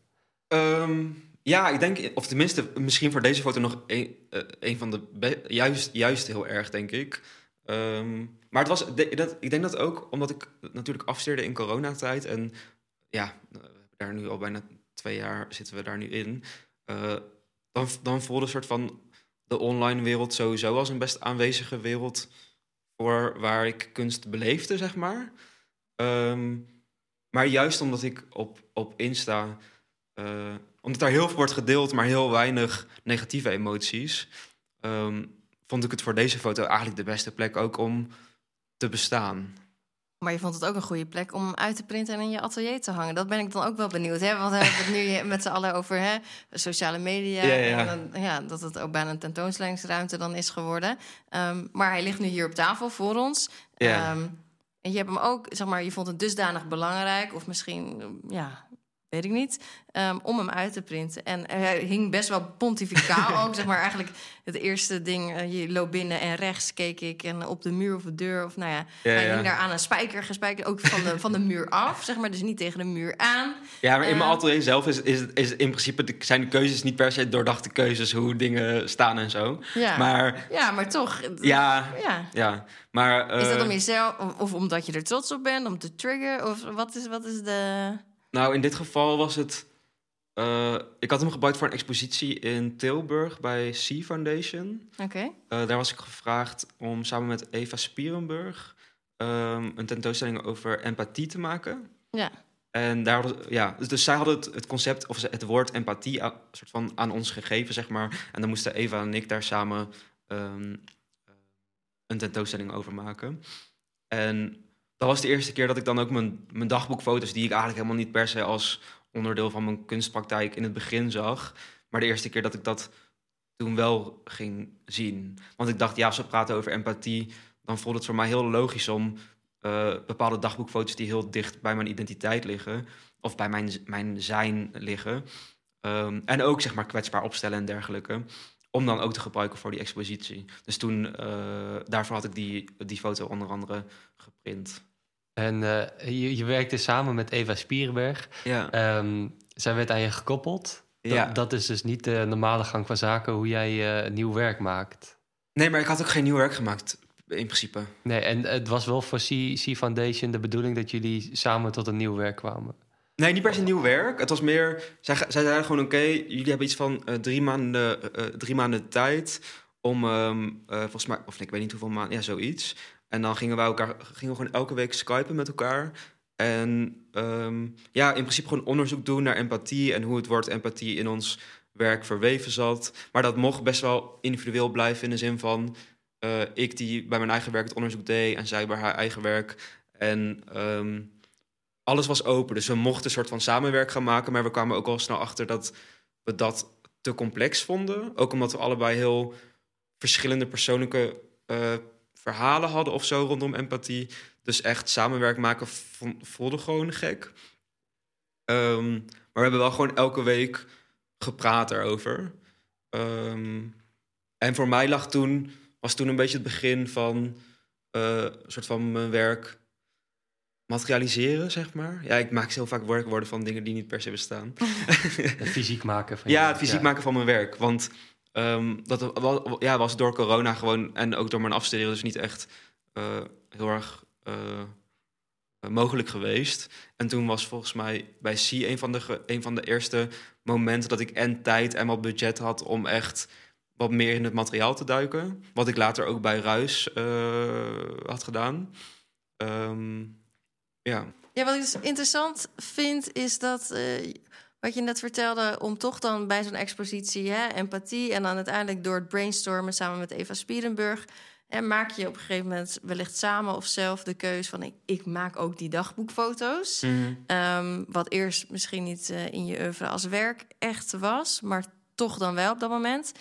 Ehm, ja, ik denk, of tenminste, misschien voor deze foto nog een, eh, een van de juist, juist heel erg, denk ik. Ehm, maar het was, de- dat, ik denk dat ook omdat ik natuurlijk afstudeerde in coronatijd en ja, daar nu al bijna twee jaar zitten we daar nu in. eh, dan, dan voelde een soort van de online wereld sowieso als een best aanwezige wereld voor waar ik kunst beleefde, zeg maar. Ehm, maar juist omdat ik op, op Insta eh, omdat daar heel veel wordt gedeeld, maar heel weinig negatieve emoties, ehm, vond ik het voor deze foto eigenlijk de beste plek ook om te bestaan. Maar je vond het ook een goede plek om uit te printen en in je atelier te hangen. Dat ben ik dan ook wel benieuwd. Hè? Want we hebben het nu met z'n allen over hè? sociale media. Ja, ja. En dan, ja, dat het ook bijna een tentoonstellingsruimte dan is geworden. Ehm, maar hij ligt nu hier op tafel voor ons. Ja. Ehm, en je hebt hem ook, zeg maar, je vond het dusdanig belangrijk, of misschien, ja, weet ik niet, ehm, om hem uit te printen. En hij hing best wel pontificaal ook, zeg maar. Eigenlijk het eerste ding, eh, je loopt binnen en rechts keek ik en op de muur of de deur, of nou ja, Ja, hij ja. hing daar aan een spijker gespijkerd, ook van de, van de muur af, zeg maar. Dus niet tegen de muur aan. Ja, maar in mijn Eh. atelier zelf is, is, is in principe de, zijn de keuzes niet per se doordachte keuzes hoe dingen staan en zo. Ja, Maar ja maar toch. ja, Ja. ja. Maar, Is dat eh, om jezelf, of- of omdat je er trots op bent, om te triggeren? Of wat is, wat is de... Nou, in dit geval was het. eh, ik had hem gebruikt voor een expositie in Tilburg bij Sea Foundation. Oké. Eh, daar was ik gevraagd om samen met Eva Spierenburg ehm, een tentoonstelling over empathie te maken. Ja. En daar hadden, ja, dus, dus zij hadden het, het concept of het woord empathie aan, soort van aan ons gegeven, zeg maar. En dan moesten Eva en ik daar samen ehm, eh, een tentoonstelling over maken. En dat was de eerste keer dat ik dan ook mijn, mijn dagboekfoto's, die ik eigenlijk helemaal niet per se als onderdeel van mijn kunstpraktijk in het begin zag, maar de eerste keer dat ik dat toen wel ging zien. Want ik dacht, ja, als we praten over empathie, dan voelde het voor mij heel logisch om eh, bepaalde dagboekfoto's die heel dicht bij mijn identiteit liggen, of bij mijn, mijn zijn liggen, ehm, en ook zeg maar kwetsbaar opstellen en dergelijke, om dan ook te gebruiken voor die expositie. Dus toen, eh, daarvoor had ik die, die foto onder andere geprint. En eh, je, je werkte samen met Eva Spierenberg. Ja, Ehm, zij werd aan je gekoppeld. Dat, ja. dat is dus niet de normale gang van zaken hoe jij eh, nieuw werk maakt. Nee, maar ik had ook geen nieuw werk gemaakt, in principe. Nee, en het was wel voor C, C Foundation de bedoeling dat jullie samen tot een nieuw werk kwamen. Nee, niet per se nieuw werk. Het was meer. Zij, zij zeiden gewoon: oké, jullie hebben iets van eh, drie, maanden, drie maanden tijd om. ehm, eh, volgens mij, of nee, ik weet niet hoeveel maanden, ja, zoiets. En dan gingen wij elkaar, gingen we gewoon elke week skypen met elkaar. En ehm, ja, in principe gewoon onderzoek doen naar empathie en hoe het woord empathie in ons werk verweven zat. Maar dat mocht best wel individueel blijven in de zin van eh, ik die bij mijn eigen werk het onderzoek deed en zij bij haar eigen werk. En ehm, alles was open, dus we mochten een soort van samenwerk gaan maken, maar we kwamen ook al snel achter dat we dat te complex vonden. Ook omdat we allebei heel verschillende persoonlijke eh, verhalen hadden of zo rondom empathie. Dus echt samenwerk maken vo- voelde gewoon gek. Ehm, maar we hebben wel gewoon elke week gepraat erover. Ehm, en voor mij lag toen, was toen een beetje het begin van eh, een soort van mijn werk materialiseren, zeg maar. Ja, ik maak heel vaak werkwoorden van dingen die niet per se bestaan. Het fysiek maken van je Ja, het fysiek maken van mijn werk. Want ehm, dat ja, was door corona gewoon en ook door mijn afstuderen dus niet echt eh, heel erg eh, mogelijk geweest. En toen was volgens mij bij C een van, de een van de eerste momenten dat ik en tijd en wat budget had om echt wat meer in het materiaal te duiken. Wat ik later ook bij Ruis eh, had gedaan. Ehm, ja. Ja, wat ik dus interessant vind, is dat wat je net vertelde, om toch dan bij zo'n expositie hè, empathie en dan uiteindelijk door het brainstormen samen met Eva Spierenburg. En maak je op een gegeven moment wellicht samen of zelf de keus van ik, ik maak ook die dagboekfoto's. Ehm, wat eerst misschien niet eh, in je oeuvre als werk echt was, maar toch dan wel op dat moment.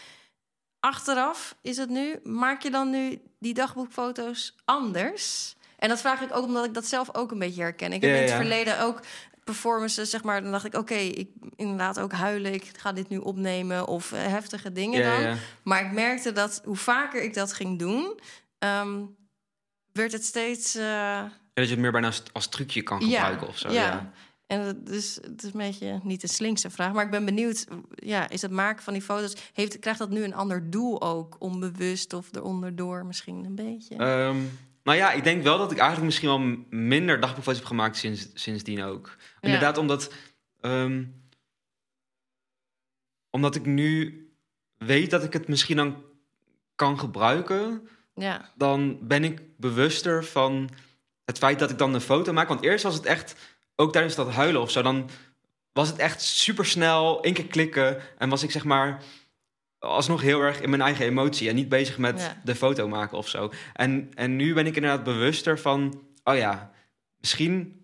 Achteraf is het nu, maak je dan nu die dagboekfoto's anders? En dat vraag ik ook omdat ik dat zelf ook een beetje herken. Ik heb Ja, in het ja. verleden ook performances, zeg maar, dan dacht ik, oké, ik inderdaad ook huilen, ik ga dit nu opnemen of eh, heftige dingen Ja, dan. ja. Maar ik merkte dat hoe vaker ik dat ging doen, ehm, werd het steeds. eh, Ja, dat je het meer bijna als, als trucje kan gebruiken of zo. ja. ja. En is, het is een beetje niet een slinkse vraag, maar ik ben benieuwd. Ja, is het maken van die foto's heeft krijgt dat nu een ander doel ook, onbewust of eronder door misschien een beetje? Ehm, nou ja, ik denk wel dat ik eigenlijk misschien wel minder dagboekfoto's heb gemaakt sinds, sindsdien ook. Inderdaad, omdat, ehm, omdat ik nu weet dat ik het misschien dan kan gebruiken, ja, dan ben ik bewuster van het feit dat ik dan een foto maak. Want eerst was het echt, ook tijdens dat huilen of zo, dan was het echt super snel, één keer klikken en was ik zeg maar alsnog heel erg in mijn eigen emotie en niet bezig met Ja. de foto maken of zo. En, en nu ben ik inderdaad bewuster van, oh ja, misschien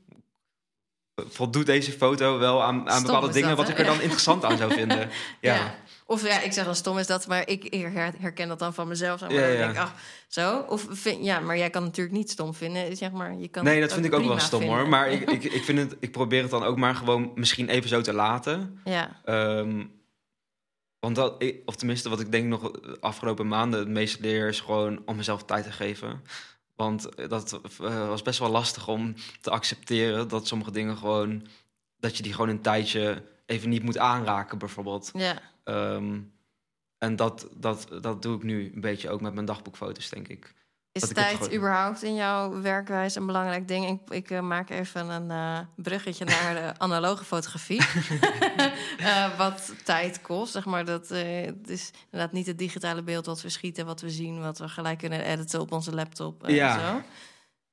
voldoet deze foto wel aan, aan bepaalde dingen dat, wat ik er dan Ja. interessant aan zou vinden. Ja. ja. Of ja, ik zeg dan stom is dat, maar ik her- herken dat dan van mezelf. Zeg maar, Ja, ja. denk ik, ach, zo. Of vind, ja, maar jij kan het natuurlijk niet stom vinden. Zeg maar, je kan Nee, dat vind ik ook wel stom hoor. Maar ik, ik, ik, vind het, ik probeer het dan ook maar gewoon misschien even zo te laten. Ja, Ehm, want dat, ik- of tenminste, wat ik denk nog de afgelopen maanden het meest leer, is gewoon om mezelf tijd te geven. Want dat eh, was best wel lastig om te accepteren dat sommige dingen gewoon, dat je die gewoon een tijdje even niet moet aanraken, bijvoorbeeld. ja. Ehm, en dat, dat, dat doe ik nu een beetje ook met mijn dagboekfoto's, denk ik. Is tijd gewoon- überhaupt in jouw werkwijze een belangrijk ding? Ik, ik eh, maak even een eh, bruggetje naar de analoge fotografie. Eh, wat tijd kost, zeg maar. Dat, het is inderdaad niet het digitale beeld wat we schieten, wat we zien, wat we gelijk kunnen editen op onze laptop en Ja. zo.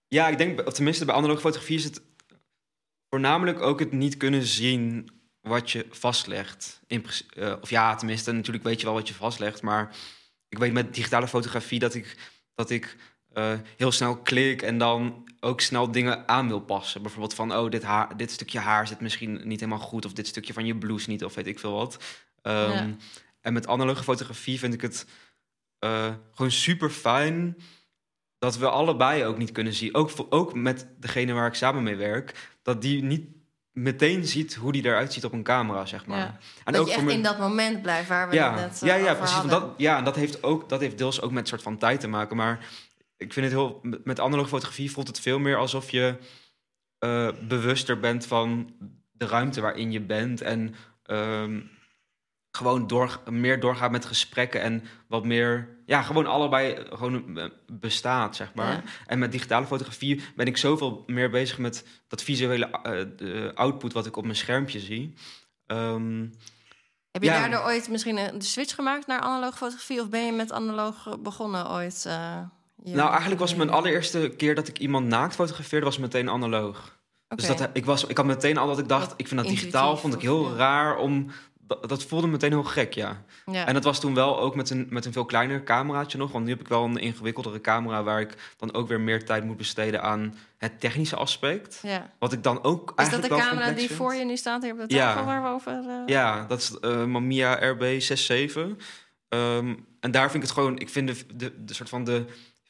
Ja, ik denk, of tenminste bij analoge fotografie is het voornamelijk ook het niet kunnen zien wat je vastlegt. In, of ja, tenminste, natuurlijk weet je wel wat je vastlegt, maar ik weet met digitale fotografie dat ik, dat ik eh, heel snel klik en dan ook snel dingen aan wil passen. Bijvoorbeeld van, oh, dit, haar, dit stukje haar zit misschien niet helemaal goed, of dit stukje van je blouse niet, of weet ik veel wat. Ehm, Ja. En met analoge fotografie vind ik het eh, gewoon super fijn dat we allebei ook niet kunnen zien. Ook, ook met degene waar ik samen mee werk, dat die niet meteen ziet hoe die eruit ziet op een camera, zeg maar. Ja. En dat ook je voor echt mijn- in dat moment blijft waar we ja, net eh, ja, ja, over precies. Dat, ja, en dat heeft, ook, dat heeft deels ook met een soort van tijd te maken. Maar ik vind het heel... Met analoge fotografie voelt het veel meer alsof je eh, bewuster bent van de ruimte waarin je bent. En ehm, gewoon door, meer doorgaat met gesprekken en wat meer... Ja, gewoon allebei gewoon eh, bestaat, zeg maar. Ja. En met digitale fotografie ben ik zoveel meer bezig met dat visuele eh, de output wat ik op mijn schermpje zie. Ehm, Heb je Ja. daardoor ooit misschien een switch gemaakt naar analoge fotografie? Of ben je met analoog begonnen ooit? eh, je- Nou, eigenlijk was mijn allereerste keer dat ik iemand naakt fotografeerde, was meteen analoog. Dus dat, ik, was, ik had meteen al dat ik dacht, ik vind dat digitaal, vond ik heel ja. raar om... Dat, dat voelde meteen heel gek, ja. ja. En dat was toen wel ook met een, met een veel kleiner cameraatje nog. Want nu heb ik wel een ingewikkeldere camera... waar ik dan ook weer meer tijd moet besteden aan het technische aspect. ja. Wat ik dan ook Is dat eigenlijk de wel camera complex die vind. voor je nu staat hier op de Ja. tafel waar we over... eh, Ja, dat is eh Mamiya RB67. Ehm, en daar vind ik het gewoon... Ik vind de, de, de soort van de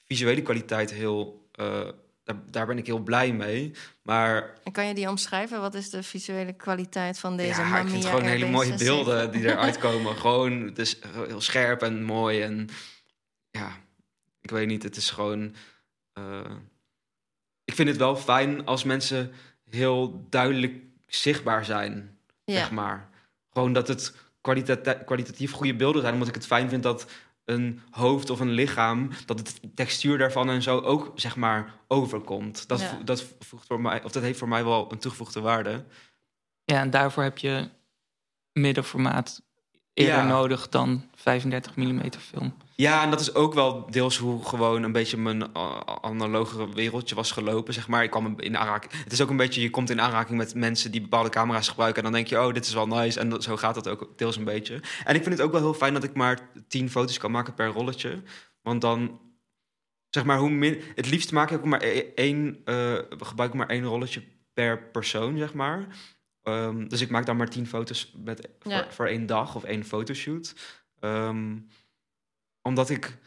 visuele kwaliteit heel, eh, daar, daar ben ik heel blij mee. Maar En kan je die omschrijven? Wat is de visuele kwaliteit van deze ja, ik vind het gewoon hele mooie RB6? beelden die eruit komen. gewoon, het is heel scherp en mooi. En ja, ik weet niet, het is gewoon... eh, ik vind het wel fijn als mensen heel duidelijk zichtbaar zijn, Ja, zeg maar. Gewoon dat het kwalitatief goede beelden zijn. Omdat ik het fijn vind dat een hoofd of een lichaam... dat het textuur daarvan en zo ook, zeg maar, overkomt. Dat, Ja. vo- dat, voegt voor mij, of dat heeft voor mij wel een toegevoegde waarde. Ja, en daarvoor heb je middenformaat eerder Ja. nodig dan 35 mm film. Ja, en dat is ook wel deels hoe gewoon een beetje mijn uh, analoge wereldje was gelopen, zeg maar. Ik kwam in aanraking. Het is ook een beetje, je komt in aanraking met mensen die bepaalde camera's gebruiken. En dan denk je, oh, dit is wel nice. En dat, zo gaat dat ook deels een beetje. En ik vind het ook wel heel fijn dat ik maar tien foto's kan maken per rolletje. Want dan, zeg maar, hoe min... Het liefst maak ik ook maar e- één, eh, gebruik ik maar één rolletje per persoon, zeg maar. Ehm, dus ik maak dan maar tien foto's met, Ja. voor, voor één dag of één fotoshoot. Ehm, omdat ik...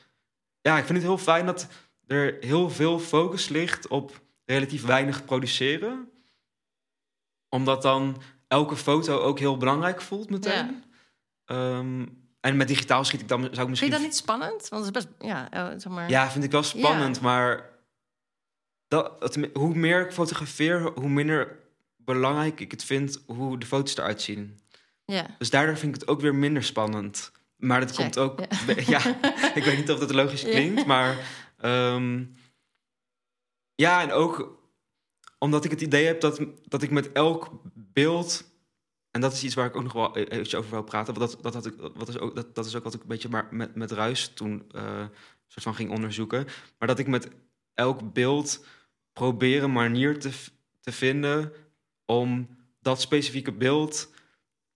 Ja, ik vind het heel fijn dat er heel veel focus ligt op relatief weinig produceren. Omdat dan elke foto ook heel belangrijk voelt meteen. Ehm, en met digitaal schiet ik dan, zou ik Vind misschien... je dat niet spannend? Want het is best, ja, eh, zeg maar. Ja, vind ik wel spannend, maar dat, hoe meer ik fotografeer, hoe minder belangrijk ik het vind hoe de foto's eruit zien. ja. Dus daardoor vind ik het ook weer minder spannend. Maar dat Check, komt ook. ja. Ja, ik weet niet of dat logisch Ja. klinkt, maar. ehm, ja, en ook omdat ik het idee heb dat, dat ik met elk beeld. En dat is iets waar ik ook nog wel eventjes over wil praten. Want dat, dat, had ik, wat is ook, dat, dat is ook wat ik een beetje maar met, met Ruis toen eh, soort van ging onderzoeken. Maar dat ik met elk beeld probeer een manier te, te vinden om dat specifieke beeld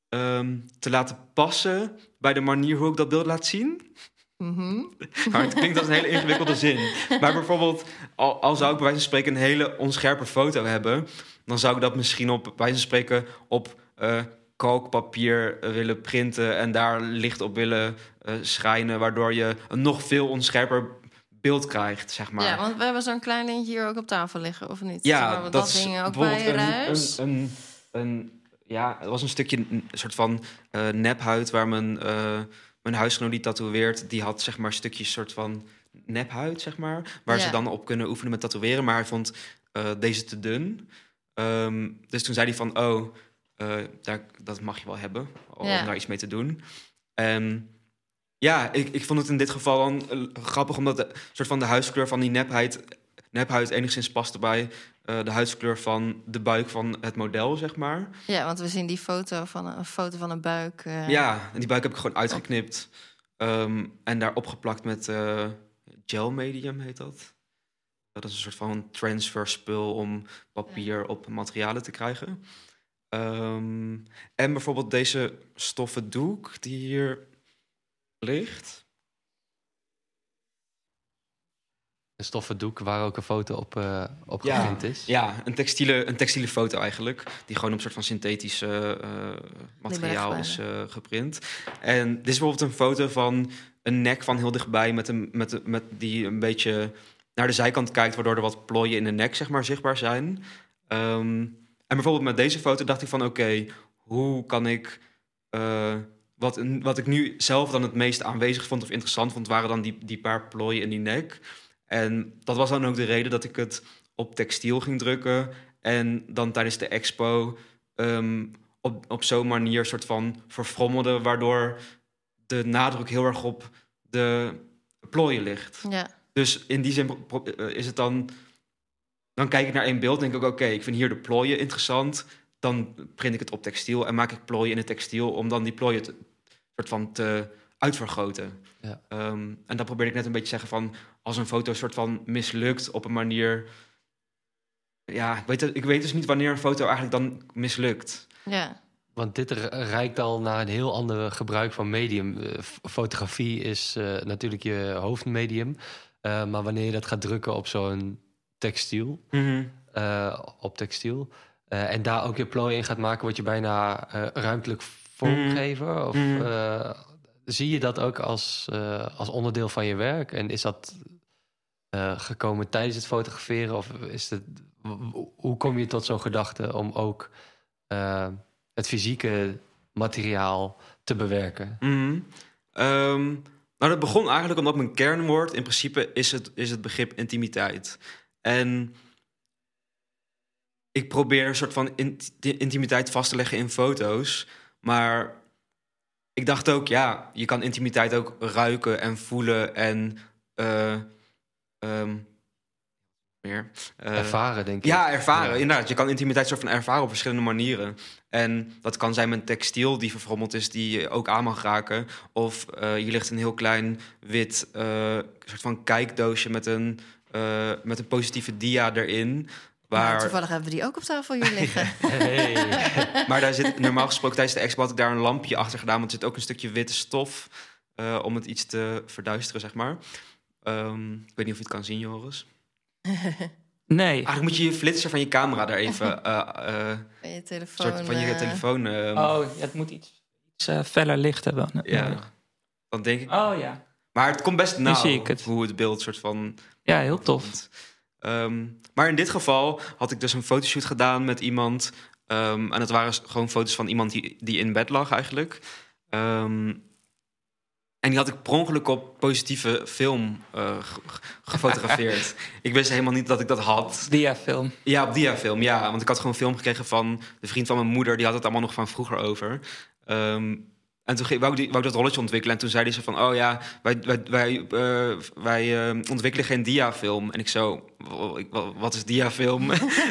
ehm, te laten passen bij de manier hoe ik dat beeld laat zien. Mhm. Maar het klinkt als een hele ingewikkelde zin. Maar bijvoorbeeld, al, al zou ik bij wijze van spreken een hele onscherpe foto hebben, dan zou ik dat misschien op bij wijze van spreken op eh kalkpapier willen printen en daar licht op willen eh, schijnen, waardoor je een nog veel onscherper beeld krijgt, zeg maar. Ja, want we hebben zo'n klein lintje hier ook op tafel liggen, of niet? Ja, Zeg maar, dat, dat is ook bijvoorbeeld bij een, Ruis. Een, een, een, ja, het was een stukje een soort van eh, nephuid waar mijn, eh, mijn huisgenoot die tatoeëert, die had zeg maar stukjes soort van nephuid, zeg maar, waar Ja. ze dan op kunnen oefenen met tatoeëren. Maar hij vond eh, deze te dun. Ehm, dus toen zei hij van, oh, daar, dat mag je wel hebben, om Ja. daar iets mee te doen. En ja, ik, ik vond het in dit geval dan grappig, omdat de soort van de huidskleur van die nephuid, nephuid enigszins paste bij eh, de huidskleur van de buik van het model, zeg maar. Ja, want we zien die foto van een, een foto van een buik. eh, Ja, en die buik heb ik gewoon uitgeknipt ehm, en daar opgeplakt met eh, gel medium, heet dat. Dat is een soort van transferspul om papier op materialen te krijgen. Ehm, en bijvoorbeeld deze stoffen doek die hier ligt. Een stoffen doek waar ook een foto op, eh op Ja. geprint is. Ja, een textiele, een textiele foto eigenlijk. Die gewoon op een soort van synthetisch eh, materiaal is eh, geprint. En dit is bijvoorbeeld een foto van een nek van heel dichtbij... Met een, met, met die een beetje naar de zijkant kijkt... waardoor er wat plooien in de nek zeg maar, zichtbaar zijn. Ehm, en bijvoorbeeld met deze foto dacht ik van... oké, hoe kan ik... eh, wat, wat ik nu zelf dan het meest aanwezig vond of interessant vond... waren dan die, die paar plooien in die nek... En dat was dan ook de reden dat ik het op textiel ging drukken. En dan tijdens de expo ehm, op, op zo'n manier soort van verfrommelde... waardoor de nadruk heel erg op de plooien ligt. ja. Dus in die zin eh, is het dan... Dan kijk ik naar één beeld en denk ik ook... oké, ik vind hier de plooien interessant. Dan print ik het op textiel en maak ik plooien in het textiel... om dan die plooien te, soort van te uitvergroten. Ja. Ehm, en dan probeer ik net een beetje te zeggen van... als een foto soort van mislukt op een manier... Ja, ik weet, ik weet dus niet wanneer een foto eigenlijk dan mislukt. ja. Want dit r- reikt al naar een heel ander gebruik van medium. Eh, fotografie is eh, natuurlijk je hoofdmedium. Eh, maar wanneer je dat gaat drukken op zo'n textiel, eh, op textiel... eh, en daar ook je plooi in gaat maken, word je bijna eh, ruimtelijk vormgever. Of Mhm. eh, zie je dat ook als, eh, als onderdeel van je werk? En is dat eh, gekomen tijdens het fotograferen? Of is het, hoe kom je tot zo'n gedachte om ook het fysieke materiaal te bewerken? Mhm. Ehm, nou, dat begon eigenlijk omdat mijn kernwoord in principe is het, is het begrip intimiteit. En ik probeer een soort van intimiteit vast te leggen in foto's. Maar ik dacht ook, ja, je kan intimiteit ook ruiken en voelen en. eh, ehm, meer. Eh, Ervaren, denk ik. ja, ervaren. Ja. Inderdaad, je kan intimiteit soort van ervaren op verschillende manieren. En dat kan zijn met textiel die verfrommeld is, die je ook aan mag raken. Of eh je ligt een heel klein wit eh, soort van kijkdoosje met een, eh, met een positieve dia erin. Nou, toevallig hebben we die ook op tafel hier liggen. Hey. maar daar zit normaal gesproken tijdens de expo had ik daar een lampje achter gedaan. Want er zit ook een stukje witte stof eh, om het iets te verduisteren, zeg maar. Ehm, ik weet niet of je het kan zien, Joris. Nee, Eigenlijk moet je je flitser van je camera daar even... eh, eh, Van je Een telefoon. soort van je eh, telefoon. ehm, oh, ja, het moet iets, iets eh, feller licht hebben. Ja, dan denk ik. Oh ja. Maar het komt best Nu nauw zie ik het. hoe het beeld soort van. Ja, heel tof. komt. Ehm, maar in dit geval had ik dus een fotoshoot gedaan met iemand. ehm, en het waren gewoon foto's van iemand die, die in bed lag eigenlijk. Ehm, en die had ik per ongeluk op positieve film eh, ge- ge- gefotografeerd. ik wist helemaal niet dat ik dat had. Diafilm. Ja, op diafilm, ja. Want ik had gewoon een film gekregen van de vriend van mijn moeder. Die had het allemaal nog van vroeger over. Ehm, en toen wou ik, die, wou ik dat rolletje ontwikkelen. En toen zei hij zo van... Oh ja, wij, wij, wij, eh, wij eh, ontwikkelen geen diafilm. En ik zo... "Wa- ik- wa- Wat is diafilm?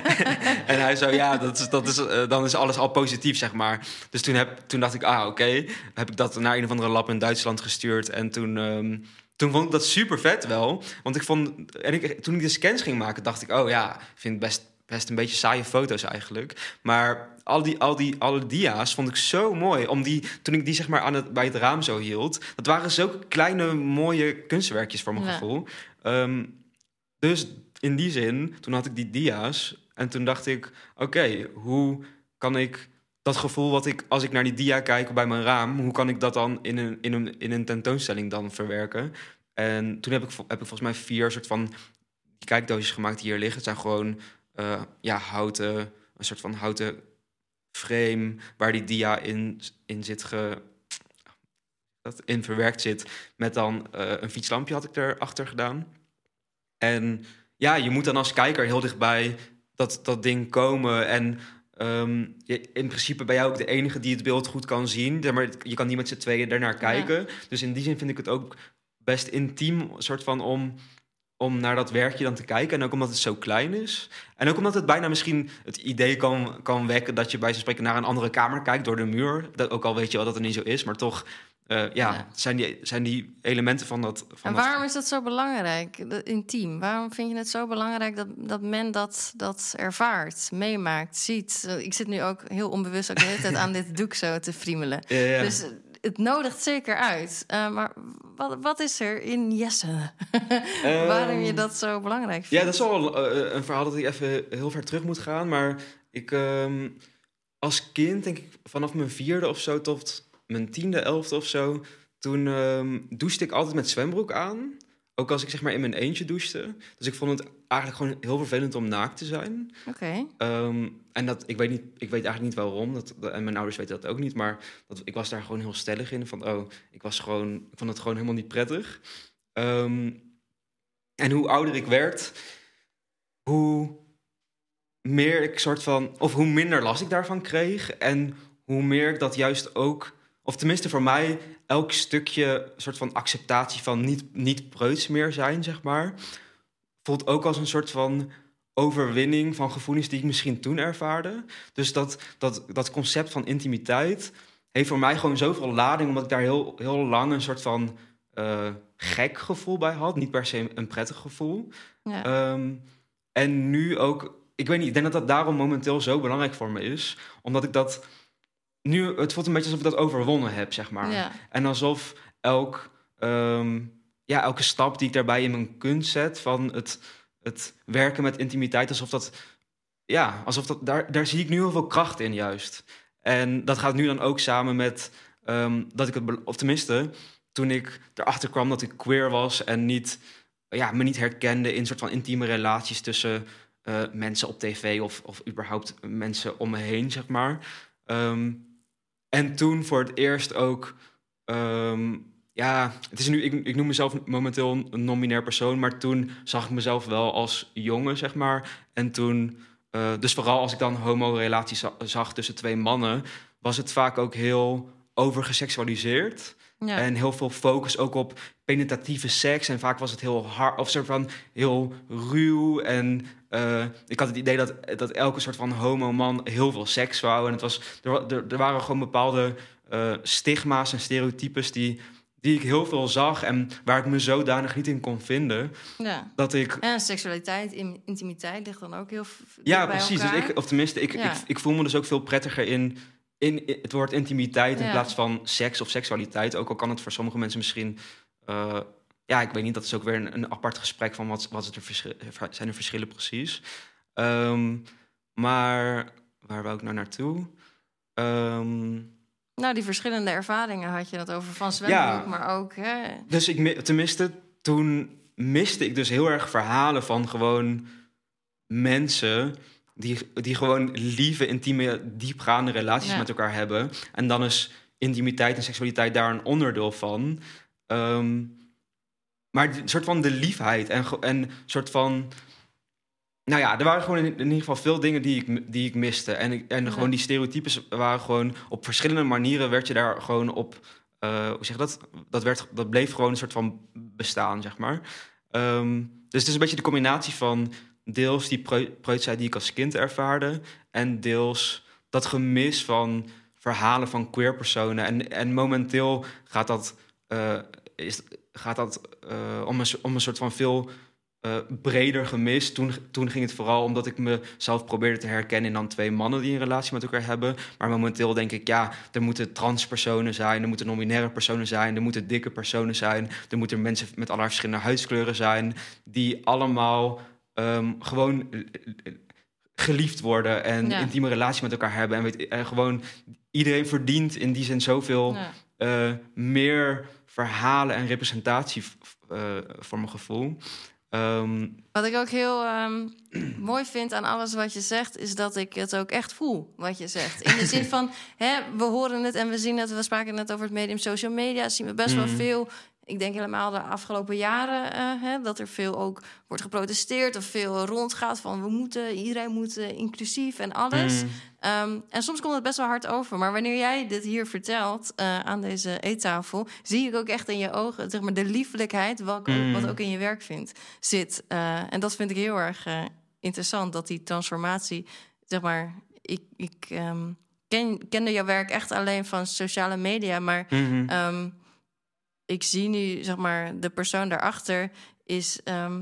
en hij zo... Ja, dat is, dat is, eh, dan is alles al positief, zeg maar. Dus toen, heb, toen dacht ik... Ah, oké. Heb ik dat naar een of andere lab in Duitsland gestuurd. En toen... ehm, toen vond ik dat super vet wel. Want ik vond. En ik, toen ik de scans ging maken, dacht ik: oh ja, ik vind het best, best een beetje saaie foto's eigenlijk. Maar al die, al die alle dia's vond ik zo mooi. Om die, toen ik die zeg maar aan het, bij het raam zo hield. Dat waren zulke kleine, mooie kunstwerkjes voor mijn Ja. gevoel. Ehm, dus in die zin, toen had ik die dia's. En toen dacht ik: oké, hoe kan ik dat gevoel wat ik als ik naar die dia kijk bij mijn raam, hoe kan ik dat dan in een, in een, in een tentoonstelling dan verwerken? En toen heb ik, heb ik volgens mij vier soort van kijkdoosjes gemaakt die hier liggen. Het zijn gewoon eh, ja, houten, een soort van houten frame waar die dia in, in zit ge, dat in verwerkt zit. Met dan eh, een fietslampje had ik erachter gedaan. En ja, je moet dan als kijker heel dichtbij dat, dat ding komen. En ehm, je, in principe ben jij ook de enige die het beeld goed kan zien. Maar je kan niet met z'n tweeën daarnaar kijken. Dus in die zin vind ik het ook best intiem, soort van om, om naar dat werkje dan te kijken. En ook omdat het zo klein is. En ook omdat het bijna misschien het idee kan, kan wekken dat je bij zo'n spreken naar een andere kamer kijkt door de muur. Dat, ook al weet je wel dat het niet zo is, maar toch. eh, ja, Ja. Zijn, die, zijn die elementen van dat. Van En dat- waarom is dat zo belangrijk, dat intiem? Waarom vind je het zo belangrijk dat, dat men dat, dat ervaart, meemaakt, ziet? Eh, Ik zit nu ook heel onbewust ook de hele tijd aan dit doek zo te friemelen. Ja, ja. Dus het nodigt zeker uit. Eh, maar wat, wat is er in Jesse? waarom je Ehm, dat zo belangrijk Ja, vindt? dat is wel eh, een verhaal dat ik even heel ver terug moet gaan. Maar ik, ehm, als kind, denk ik vanaf mijn vierde of zo tot mijn tiende, elfde of zo... toen ehm douchte ik altijd met zwembroek aan. Ook als ik zeg maar in mijn eentje douchte. Dus ik vond het eigenlijk gewoon heel vervelend om naakt te zijn. Oké. Ehm, en dat, ik, weet niet, ik weet eigenlijk niet waarom. Dat, en mijn ouders weten dat ook niet. Maar dat, ik was daar gewoon heel stellig in. Van, oh, ik, was gewoon, ik vond het gewoon helemaal niet prettig. Ehm, en hoe ouder ik werd, hoe meer ik soort van... Of hoe minder last ik daarvan kreeg. En hoe meer ik dat juist ook... Of tenminste voor mij, elk stukje soort van acceptatie van niet, niet preuts meer zijn, zeg maar... voelt ook als een soort van overwinning van gevoelens die ik misschien toen ervaarde. Dus dat, dat, dat concept van intimiteit heeft voor mij gewoon zoveel lading, omdat ik daar heel, heel lang een soort van eh, gek gevoel bij had. Niet per se een prettig gevoel. Ja. Ehm, en nu ook, ik weet niet, ik denk dat dat daarom momenteel zo belangrijk voor me is. Omdat ik dat nu, het voelt een beetje alsof ik dat overwonnen heb, zeg maar. ja. En alsof elk, ehm, ja, elke stap die ik daarbij in mijn kunst zet, van het, het werken met intimiteit, alsof dat, ja, alsof dat, daar, daar zie ik nu heel veel kracht in juist. En dat gaat nu dan ook samen met ehm, dat ik het, of tenminste, toen ik erachter kwam dat ik queer was en niet ja, me niet herkende in soort van intieme relaties tussen eh, mensen op tv of, of überhaupt mensen om me heen, zeg maar. Ehm, en toen voor het eerst ook. ehm, ja, het is nu, ik, ik noem mezelf momenteel een non-binair persoon, maar toen zag ik mezelf wel als jongen, zeg maar. En toen, eh, dus vooral als ik dan homo-relaties za- zag tussen twee mannen, was het vaak ook heel overgeseksualiseerd. Ja. En heel veel focus ook op penetratieve seks. En vaak was het heel hard, of soort van heel ruw. En eh, ik had het idee dat, dat elke soort van homo-man heel veel seks wou. En het was, er, er, er waren gewoon bepaalde eh, stigma's en stereotypes die, die ik heel veel zag. En waar ik me zodanig niet in kon vinden. ja. Dat ik En seksualiteit, in- intimiteit ligt dan ook heel v- dicht ja, precies. Dus ik, of tenminste, ik, Ja. ik, ik voel me dus ook veel prettiger in, in, in het woord intimiteit in Ja. plaats van seks of seksualiteit. Ook al kan het voor sommige mensen misschien. eh, ja, ik weet niet, dat is ook weer een, een apart gesprek van wat, wat er verschil, zijn er verschillen precies. Ehm, maar waar wou ik nou naartoe? Ehm, Nou, die verschillende ervaringen had je dat over van zwembroek, Ja. maar ook... Hè, Dus ik, mi- tenminste, toen miste ik dus heel erg verhalen van gewoon mensen die, die gewoon lieve, intieme, diepgaande relaties Ja. met elkaar hebben. En dan is intimiteit en seksualiteit daar een onderdeel van. Ehm, maar een soort van de liefheid en, en een soort van. Nou ja, er waren gewoon in, in ieder geval veel dingen die ik, die ik miste. En, ik, en Ja. gewoon die stereotypes waren gewoon op verschillende manieren werd je daar gewoon op eh, hoe zeg je dat? Dat, werd, dat bleef gewoon een soort van bestaan, zeg maar. Ehm, dus het is een beetje de combinatie van deels die preu- preutsheid die ik als kind ervaarde... en deels dat gemis van verhalen van queer personen. En, en momenteel gaat dat, eh, is, gaat dat eh, om, een, om een soort van veel eh, breder gemis. Toen, toen ging het vooral omdat ik mezelf probeerde te herkennen in dan twee mannen die een relatie met elkaar hebben. Maar momenteel denk ik, ja, er moeten transpersonen zijn, er moeten non-binaire personen zijn, er moeten dikke personen zijn, er moeten mensen met allerlei verschillende huidskleuren zijn, die allemaal ehm, gewoon eh, eh, geliefd worden en Ja. intieme relatie met elkaar hebben. En, weet, en gewoon iedereen verdient in die zin zoveel ja. eh, meer verhalen en representatie eh, voor mijn gevoel. Ehm, Wat ik ook heel ehm, mooi vind aan alles wat je zegt, is dat ik het ook echt voel wat je zegt. In de zin van, hè, we horen het en we zien het. We spraken net over het medium social media. Zien we best wel Mhm. veel. Ik denk helemaal de afgelopen jaren eh, hè, dat er veel ook wordt geprotesteerd of veel rondgaat van we moeten, iedereen moet eh, inclusief en alles. mm, Ehm, en soms komt het best wel hard over. Maar wanneer jij dit hier vertelt eh, aan deze eettafel, zie ik ook echt in je ogen zeg maar, de liefelijkheid, welke, Mm. wat ook in je werk vindt, zit. En dat vind ik heel erg interessant, dat die transformatie, zeg maar, ik, ik ehm, ken, kende jouw werk echt alleen van sociale media, maar. Ehm, ik zie nu, zeg maar, de persoon daarachter is ehm,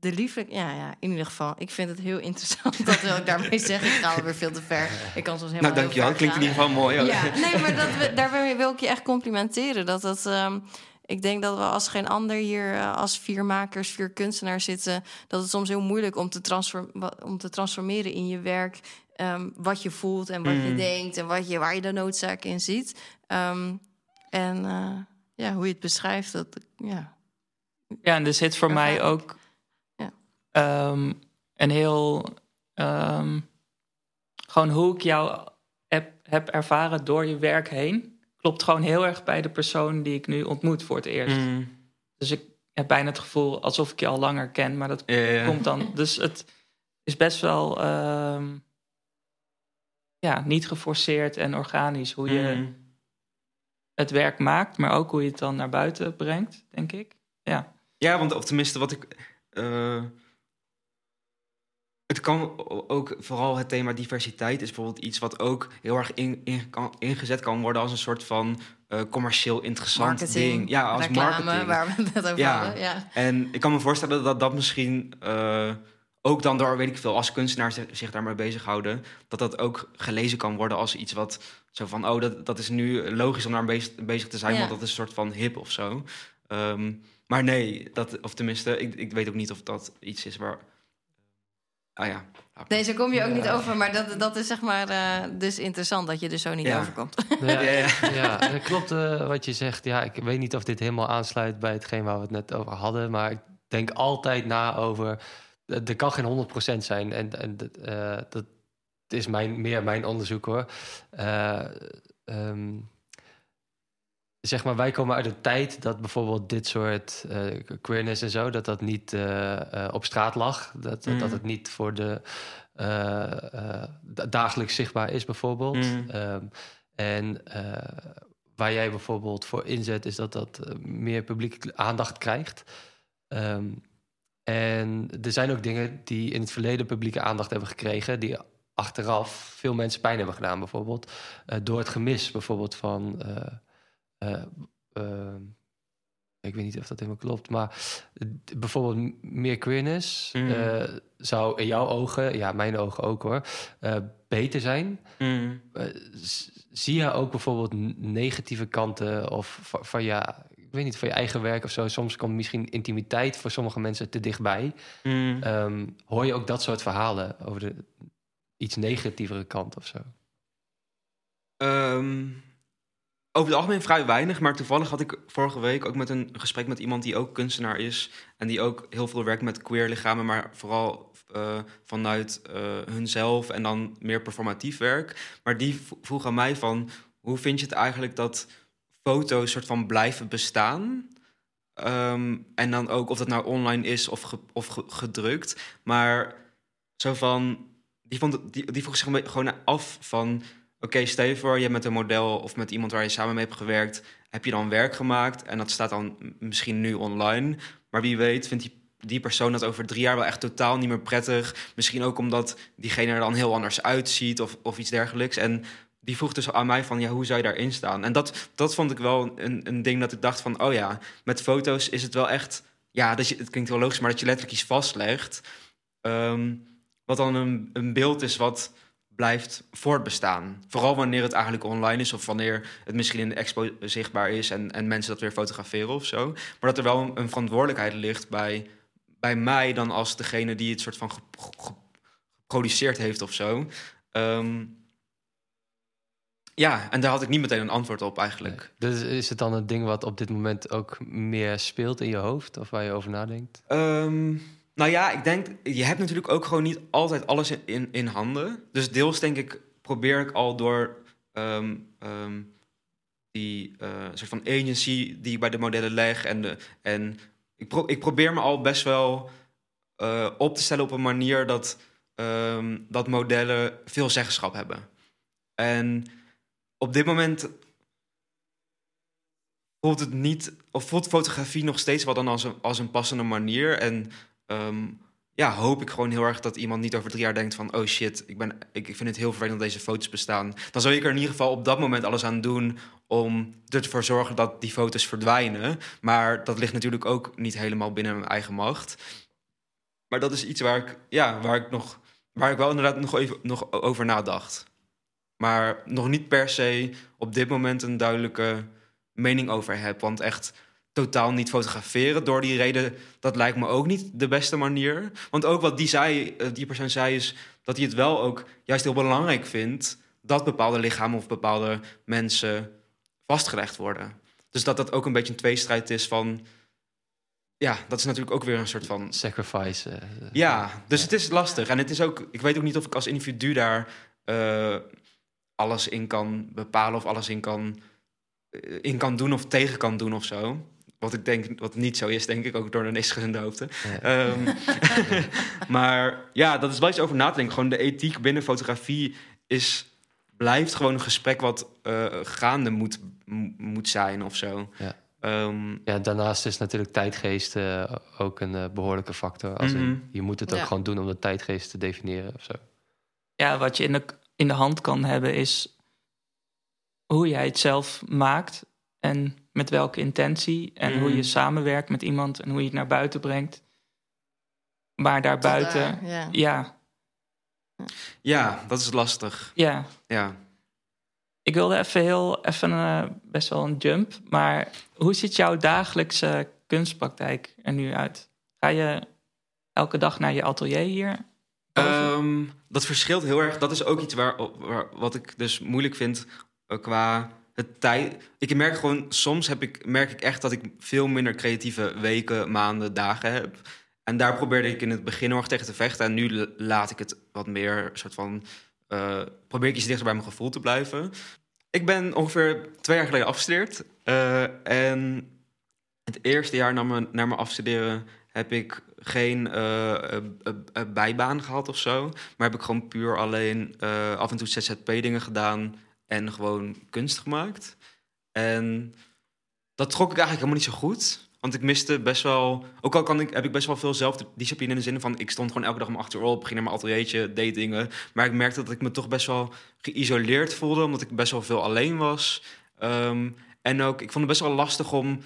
de lieflijk. Ja, ja, in ieder geval. Ik vind het heel interessant dat wil ik daarmee zeg. Ik ga alweer veel te ver. Ik kan soms helemaal. nou, dankjewel. klinkt in ieder geval mooi. Ja, nee, maar dat, we- daarbij wil ik je echt complimenteren. Dat dat. ehm, ik denk dat we als geen ander hier eh, als vier makers, vier kunstenaars zitten, dat het soms heel moeilijk om te, transform, om te transformeren in je werk. ehm, wat je voelt en wat je Mm. denkt en wat je, waar je de noodzaak in ziet. En eh, ja, hoe je het beschrijft, dat ja. Ja, en er zit voor mij ook Ja. ehm, een heel. ehm, gewoon hoe ik jou heb, heb ervaren door je werk heen. Klopt gewoon heel erg bij de persoon die ik nu ontmoet voor het eerst. Mm, Dus ik heb bijna het gevoel alsof ik je al langer ken, maar dat ja, ja. komt dan. Dus het is best wel. ehm, ja, niet geforceerd en organisch hoe je Mm. Het werk maakt, maar ook hoe je het dan naar buiten brengt, denk ik. Ja. Ja, want of tenminste wat ik. eh, het kan ook vooral het thema diversiteit is bijvoorbeeld iets wat ook heel erg in, in, kan, ingezet kan worden als een soort van eh, commercieel interessant Marketing, ding. Ja, als reclame, marketing. waar we het over Ja. hadden. Ja. En ik kan me voorstellen dat dat misschien eh, ook dan door, weet ik veel, als kunstenaars zich- daarmee bezighouden, dat dat ook gelezen kan worden als iets wat zo van, oh, dat, dat is nu logisch om daar bezig, bezig te zijn, Ja. want dat is een soort van hip of zo. Ehm, maar nee, dat, of tenminste, ik, ik weet ook niet of dat iets is waar. Ah ja. Nee, zo kom je ook Ja. niet over. Maar dat, dat is zeg maar eh, dus interessant dat je er zo niet Ja. overkomt. Ja, Ja, ja. ja, het klopt eh, wat je zegt. Ja, ik weet niet of dit helemaal aansluit bij hetgeen waar we het net over hadden. Maar ik denk altijd na over. Er kan geen 100% zijn. En, en dat, eh, dat is mijn, meer mijn onderzoek hoor. Eh, ehm, zeg maar, wij komen uit een tijd dat bijvoorbeeld dit soort uh, queerness en zo, dat dat niet op straat lag. Dat, Mm. dat het niet voor de dagelijks zichtbaar is, bijvoorbeeld. Mm. Ehm, en waar jij bijvoorbeeld voor inzet, is dat dat meer publieke aandacht krijgt. Ehm, en er zijn ook dingen die in het verleden publieke aandacht hebben gekregen, die achteraf veel mensen pijn hebben gedaan, bijvoorbeeld. Uh, door het gemis bijvoorbeeld van. Uh, uh, ik weet niet of dat helemaal klopt, maar bijvoorbeeld meer queerness Mm. zou in jouw ogen, ja, mijn ogen ook hoor, beter zijn. Mm. zie je ook bijvoorbeeld negatieve kanten of van, van ja, weet niet, van je eigen werk of zo. Soms komt misschien intimiteit voor sommige mensen te dichtbij. Mm. Um, hoor je ook dat soort verhalen over de iets negatievere kant of zo? Um, over het algemeen vrij weinig, maar toevallig had ik vorige week ook met een gesprek met iemand die ook kunstenaar is en die ook heel veel werkt met queer lichamen, maar vooral uh, vanuit uh, hunzelf en dan meer performatief werk. Maar die vroeg aan mij van, hoe vind je het eigenlijk dat foto's soort van blijven bestaan? Um, en dan ook of dat nou online is of, of ge, gedrukt. Maar zo van, die, vond, die, die vroeg zich gewoon af van... Oké, okay, stel je voor, je met een model of met iemand waar je samen mee hebt gewerkt... heb je dan werk gemaakt en dat staat dan misschien nu online. Maar wie weet vindt die, die persoon dat over drie jaar wel echt totaal niet meer prettig. Misschien ook omdat diegene er dan heel anders uitziet of, of iets dergelijks. En die vroeg dus aan mij van, ja, hoe zou je daarin staan? En dat, dat vond ik wel een, een ding dat ik dacht van, oh ja, met foto's is het wel echt... Ja, dat je, het klinkt wel logisch, maar dat je letterlijk iets vastlegt. Um, wat dan een, een beeld is wat blijft voortbestaan. Vooral wanneer het eigenlijk online is... of wanneer het misschien in de expo zichtbaar is... en, en mensen dat weer fotograferen of zo. Maar dat er wel een, verantwoordelijkheid ligt bij, bij mij... dan als degene die het soort van geproduceerd heeft of zo... Um, ja, en daar had ik niet meteen een antwoord op eigenlijk. Nee. Dus is het dan een ding wat op dit moment ook meer speelt in je hoofd? Of waar je over nadenkt? Um, nou ja, ik denk, je hebt natuurlijk ook gewoon niet altijd alles in, in, in handen. Dus deels denk ik, probeer ik al door um, um, die uh, soort van agency die ik bij de modellen leg. En, de, en ik, pro ik probeer me al best wel uh, op te stellen op een manier dat, dat modellen veel zeggenschap hebben. En op dit moment voelt het niet, of voelt fotografie nog steeds wel dan als een, als een passende manier. En um, ja, hoop ik gewoon heel erg dat iemand niet over drie jaar denkt van... oh shit, ik, ben, ik, vind het heel vervelend dat deze foto's bestaan. Dan zou ik er in ieder geval op dat moment alles aan doen... om ervoor zorgen dat die foto's verdwijnen. Maar dat ligt natuurlijk ook niet helemaal binnen mijn eigen macht. Maar dat is iets waar ik, ja, waar ik, nog, waar ik wel inderdaad nog, even, nog over nadacht. Maar nog niet per se op dit moment een duidelijke mening over heb. Want echt totaal niet fotograferen. Door die reden, dat lijkt me ook niet de beste manier. Want ook wat die, zei, die persoon zei is dat hij het wel ook juist heel belangrijk vindt... dat bepaalde lichamen of bepaalde mensen vastgelegd worden. Dus dat dat ook een beetje een tweestrijd is van... Ja, dat is natuurlijk ook weer een soort van... Sacrifice. Uh, ja, dus ja. het is lastig. En het is ook... Ik weet ook niet of ik als individu daar uh, alles in kan bepalen... of alles in kan, uh, in kan doen of tegen kan doen of zo. Wat ik denk, wat niet zo is, denk ik, ook door de neesgezinde hoofden. Ja. Um, maar ja, dat is wel iets over na te denken. Gewoon de ethiek binnen fotografie is, blijft gewoon een gesprek wat uh, gaande moet, moet zijn of zo. Ja. Um, ja, daarnaast is natuurlijk tijdgeest uh, ook een uh, behoorlijke factor. Als Mhm. in, je moet het ook Ja. gewoon doen om de tijdgeest te definiëren of zo. Ja, wat je in de, in de hand kan hebben is hoe jij het zelf maakt en met welke intentie en hoe je samenwerkt met iemand en hoe je het naar buiten brengt. Maar daarbuiten, daar, ja. ja, ja, dat is lastig. ja. Ja. Ik wilde even heel, even eh, best wel een jump, maar hoe ziet jouw dagelijkse kunstpraktijk er nu uit? Ga je elke dag naar je atelier hier? Um, dat verschilt heel erg. Dat is ook iets waar, wat ik dus moeilijk vind uh, qua het tijd. Ik merk gewoon, soms heb ik, merk ik echt dat ik veel minder creatieve weken, maanden, dagen heb. En daar probeerde ik in het begin nog tegen te vechten. En nu laat ik het wat meer soort van. Uh, probeer ik iets dichter bij mijn gevoel te blijven. Ik ben ongeveer twee jaar geleden afgestudeerd. Uh, en het eerste jaar na mijn, naar mijn afstuderen heb ik geen uh, bijbaan gehad of zo. Maar heb ik gewoon puur alleen af en toe ZZP-dingen gedaan en gewoon kunst gemaakt. En dat trok ik eigenlijk helemaal niet zo goed. Want ik miste best wel. Ook al kan ik, heb ik best wel veel zelfdiscipline in de zin van. Ik stond gewoon elke dag om acht uur op, ging naar mijn ateliertje, deed dingen. Maar ik merkte dat ik me toch best wel geïsoleerd voelde, omdat ik best wel veel alleen was. Ehm, en ook, ik vond het best wel lastig om,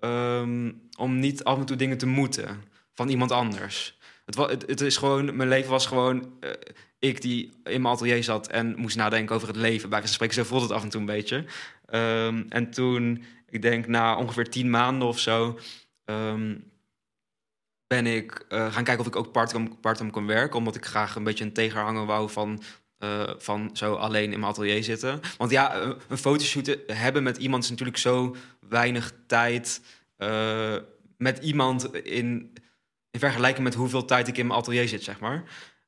um, om niet af en toe dingen te moeten van iemand anders. Het, het, het is gewoon, mijn leven was gewoon. Uh, ik die in mijn atelier zat en moest nadenken over het leven. Bij wijze spreken, zo voelde het af en toe een beetje. Um, en toen ik denk na ongeveer tien maanden of zo, ehm, ben ik uh, gaan kijken of ik ook part-time part kon werken. Omdat ik graag een beetje een tegenhanger wou van, uh, van zo alleen in mijn atelier zitten. Want ja, eh, een fotoshoot hebben met iemand is natuurlijk zo weinig tijd. Met iemand in, in vergelijking met hoeveel tijd ik in mijn atelier zit, zeg maar.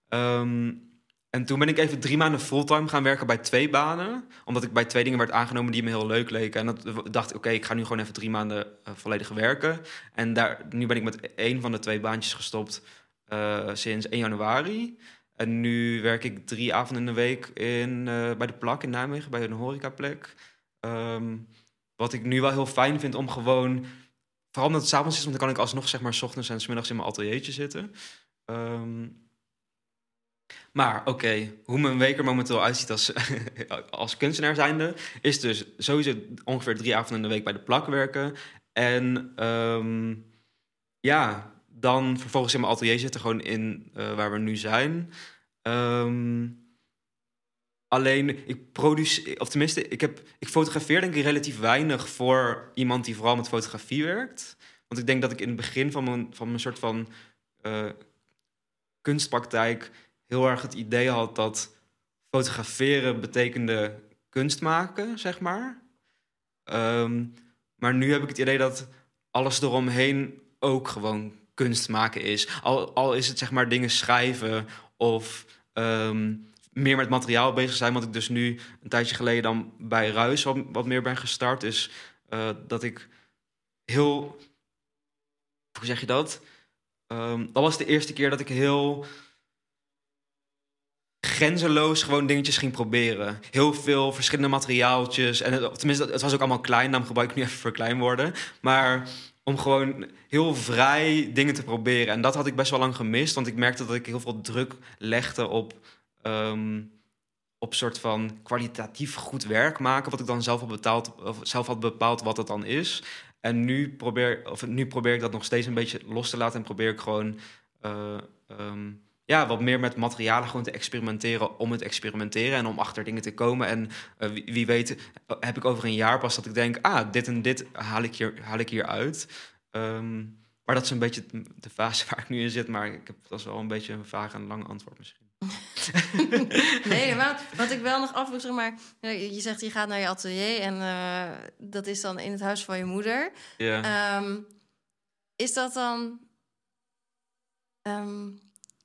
Um, en toen ben ik even drie maanden fulltime gaan werken bij twee banen. Omdat ik bij twee dingen werd aangenomen die me heel leuk leken. En dat dacht ik, oké, ik ga nu gewoon even drie maanden uh, volledig werken. En daar, nu ben ik met één van de twee baantjes gestopt uh, sinds 1 januari. En nu werk ik drie avonden in de week in, uh, bij de Plak in Nijmegen, bij een horecaplek. Um, wat ik nu wel heel fijn vind om gewoon... Vooral omdat het s'avonds is, want dan kan ik alsnog zeg maar... s ochtends en s middags in mijn ateliertje zitten. Um, maar oké, hoe mijn week er momenteel uitziet als, als kunstenaar zijnde... is dus sowieso ongeveer drie avonden in de week bij de plak werken. En um, ja, dan vervolgens in mijn atelier zitten, gewoon in uh, waar we nu zijn. Um, alleen, ik produceer, of tenminste, ik, heb, ik fotografeer denk ik relatief weinig voor iemand die vooral met fotografie werkt. Want ik denk dat ik in het begin van mijn, van mijn soort van uh, kunstpraktijk heel erg het idee had dat fotograferen betekende kunst maken, zeg maar. Um, maar nu heb ik het idee dat alles eromheen ook gewoon kunst maken is. Al, al is het zeg maar dingen schrijven of um, meer met materiaal bezig zijn. Wat ik dus nu een tijdje geleden dan bij Ruis wat, wat meer ben gestart. Is uh, dat ik heel. Hoe zeg je dat? Um, dat was de eerste keer dat ik heel grenzeloos gewoon dingetjes ging proberen. Heel veel verschillende materiaaltjes. En het, tenminste, het was ook allemaal klein. Daarom gebruik ik nu even voor klein worden. Maar om gewoon heel vrij dingen te proberen. En dat had ik best wel lang gemist. Want ik merkte dat ik heel veel druk legde op... Um, op soort van kwalitatief goed werk maken. Wat ik dan zelf had, betaald, of zelf had bepaald wat het dan is. En nu probeer, of nu probeer ik dat nog steeds een beetje los te laten. En probeer ik gewoon... Uh, um, ja, wat meer met materialen gewoon te experimenteren om het experimenteren en om achter dingen te komen. En uh, wie, weet heb ik over een jaar pas dat ik denk, ah, dit en dit haal ik hier, haal ik hier uit. Um, maar dat is een beetje de fase waar ik nu in zit. Maar ik heb, dat is wel een beetje een vaag en lang antwoord misschien. nee, wat, wat ik wel nog afvroeg, zeg maar... Je zegt, je gaat naar je atelier en uh, dat is dan in het huis van je moeder. Ja. Um, is dat dan... Um,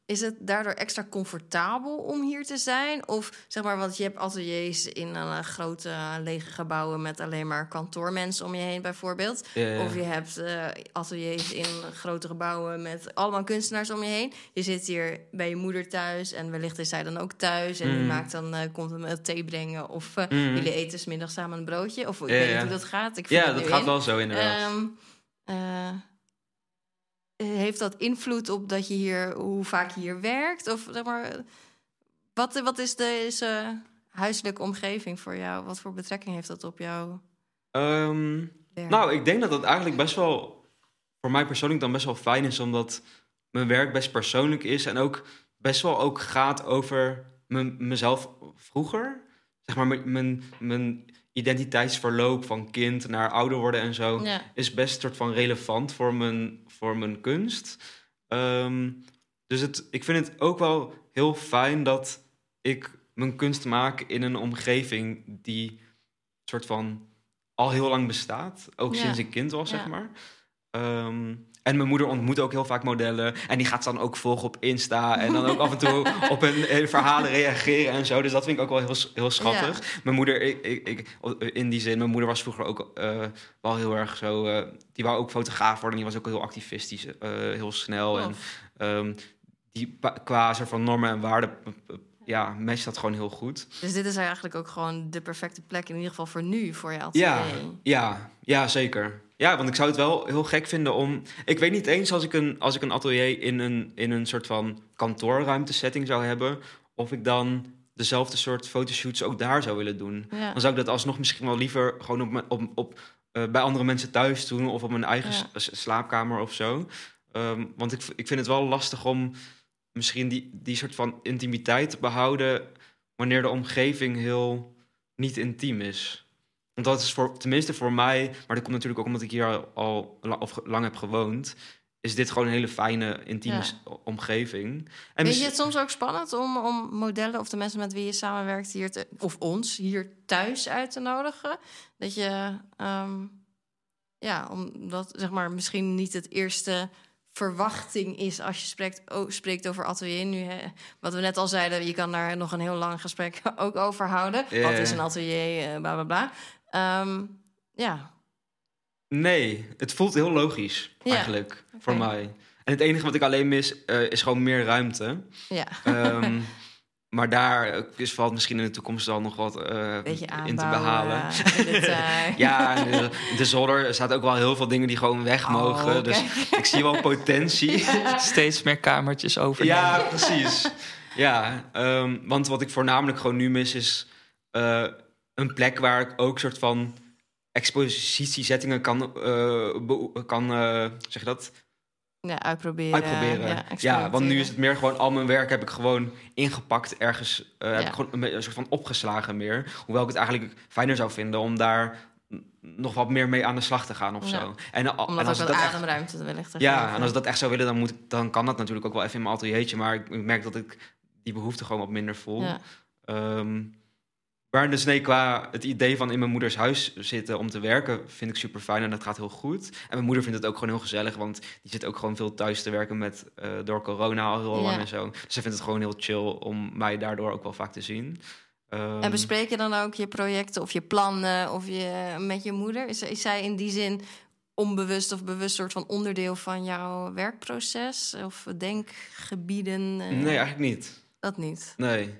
is het daardoor extra comfortabel om hier te zijn? Of zeg maar, want je hebt ateliers in uh, grote lege gebouwen met alleen maar kantoormensen om je heen, bijvoorbeeld. Of je hebt uh, ateliers in grote gebouwen met allemaal kunstenaars om je heen. Je zit hier bij je moeder thuis en wellicht is zij dan ook thuis. En Mm. die maakt dan, komt hem thee brengen. Of Mhm. jullie eten 's middags samen een broodje. Of ik weet niet hoe dat gaat. Ik Ja, dat gaat wel zo inderdaad. Ehm, eh, heeft dat invloed op dat je hier, hoe vaak je hier werkt? Of zeg maar, wat, wat is deze huiselijke omgeving voor jou? Wat voor betrekking heeft dat op jouw Ehm, nou, ik denk dat dat eigenlijk best wel voor mij persoonlijk dan best wel fijn is, omdat mijn werk best persoonlijk is en ook best wel ook gaat over me- mezelf vroeger. Zeg maar, mijn, mijn identiteitsverloop van kind naar ouder worden en zo ja. is best soort van relevant voor mijn, voor mijn kunst. Ehm, dus het, ik vind het ook wel heel fijn dat ik mijn kunst maak in een omgeving die soort van al heel lang bestaat. Ook Ja. sinds ik kind was, Ja. zeg maar. Ehm, en mijn moeder ontmoet ook heel vaak modellen. En die gaat ze dan ook volgen op Insta. En dan ook af en toe op hun verhalen reageren en zo. Dus dat vind ik ook wel heel, heel schattig. Mijn moeder, ik, ik, ik- in die zin, mijn moeder was vroeger ook eh, wel heel erg zo... eh, die wou ook fotograaf worden. Die was ook heel activistisch, eh, heel snel. En. Ehm, die qua soort van normen en waarden, ja, matcht dat gewoon heel goed. Dus dit is eigenlijk ook gewoon de perfecte plek, in ieder geval voor nu, voor je atelier. Ja, ja, ja, zeker. Ja, want ik zou het wel heel gek vinden om. Ik weet niet eens als ik een, als ik een atelier in een, in een soort van kantoorruimte setting zou hebben, of ik dan dezelfde soort fotoshoots ook daar zou willen doen. Ja. Dan zou ik dat alsnog misschien wel liever gewoon op, op, op, eh, bij andere mensen thuis doen of op mijn eigen Ja. slaapkamer of zo. Ehm, want ik, ik vind het wel lastig om misschien die, die soort van intimiteit te behouden wanneer de omgeving heel niet intiem is. Want dat is voor, tenminste voor mij, maar dat komt natuurlijk ook omdat ik hier al, al la- of lang heb gewoond, is dit gewoon een hele fijne, intieme Ja. omgeving. En Vind je het soms ook spannend om, om modellen of de mensen met wie je samenwerkt hier te, of ons hier thuis uit te nodigen? Dat je, ehm, ja, omdat zeg maar misschien niet het eerste verwachting is als je spreekt, spreekt over atelier. Nu, hè, wat we net al zeiden, je kan daar nog een heel lang gesprek ook over houden. Wat is een atelier, eh, bla bla bla. Ehm, ja, Nee, het voelt heel logisch Ja, eigenlijk voor mij. En het enige wat ik alleen mis eh, is gewoon meer ruimte. ja. Ehm, maar daar eh, is, valt misschien in de toekomst al nog wat eh, in te behalen. Ja, de, de zolder er staat ook wel heel veel dingen die gewoon weg Oh, mogen. Dus ik zie wel potentie. Steeds meer kamertjes over. Ja, precies. Ja, ehm, want wat ik voornamelijk gewoon nu mis is eh, een plek waar ik ook soort van expositiezettingen kan, eh, kan eh, zeg je dat? Ja, uitproberen. Uitproberen. Ja, Ja, want nu is het meer gewoon al mijn werk heb ik gewoon ingepakt ergens. eh, Heb ik gewoon een, soort van opgeslagen meer. Hoewel ik het eigenlijk fijner zou vinden om daar nog wat meer mee aan de slag te gaan of Ja. zo. En, a- Om en als ook ik wat dat echt ademruimte te wellicht te ja, geven. en als ik dat echt zou willen, dan, moet dan kan dat natuurlijk ook wel even in mijn ateliertje. Maar ik, merk dat ik die behoefte gewoon wat minder voel. Ja. Ehm, maar dus nee, qua het idee van in mijn moeders huis zitten om te werken, vind ik super fijn en dat gaat heel goed. En mijn moeder vindt het ook gewoon heel gezellig, want die zit ook gewoon veel thuis te werken met, eh, door corona al heel Ja. lang en zo. Dus ze vindt het gewoon heel chill om mij daardoor ook wel vaak te zien. Ehm, En bespreek je dan ook je projecten of je plannen of je, met je moeder? Is, is zij in die zin onbewust of bewust soort van onderdeel van jouw werkproces? Of denkgebieden? eh, Nee, eigenlijk niet. Dat niet. Nee.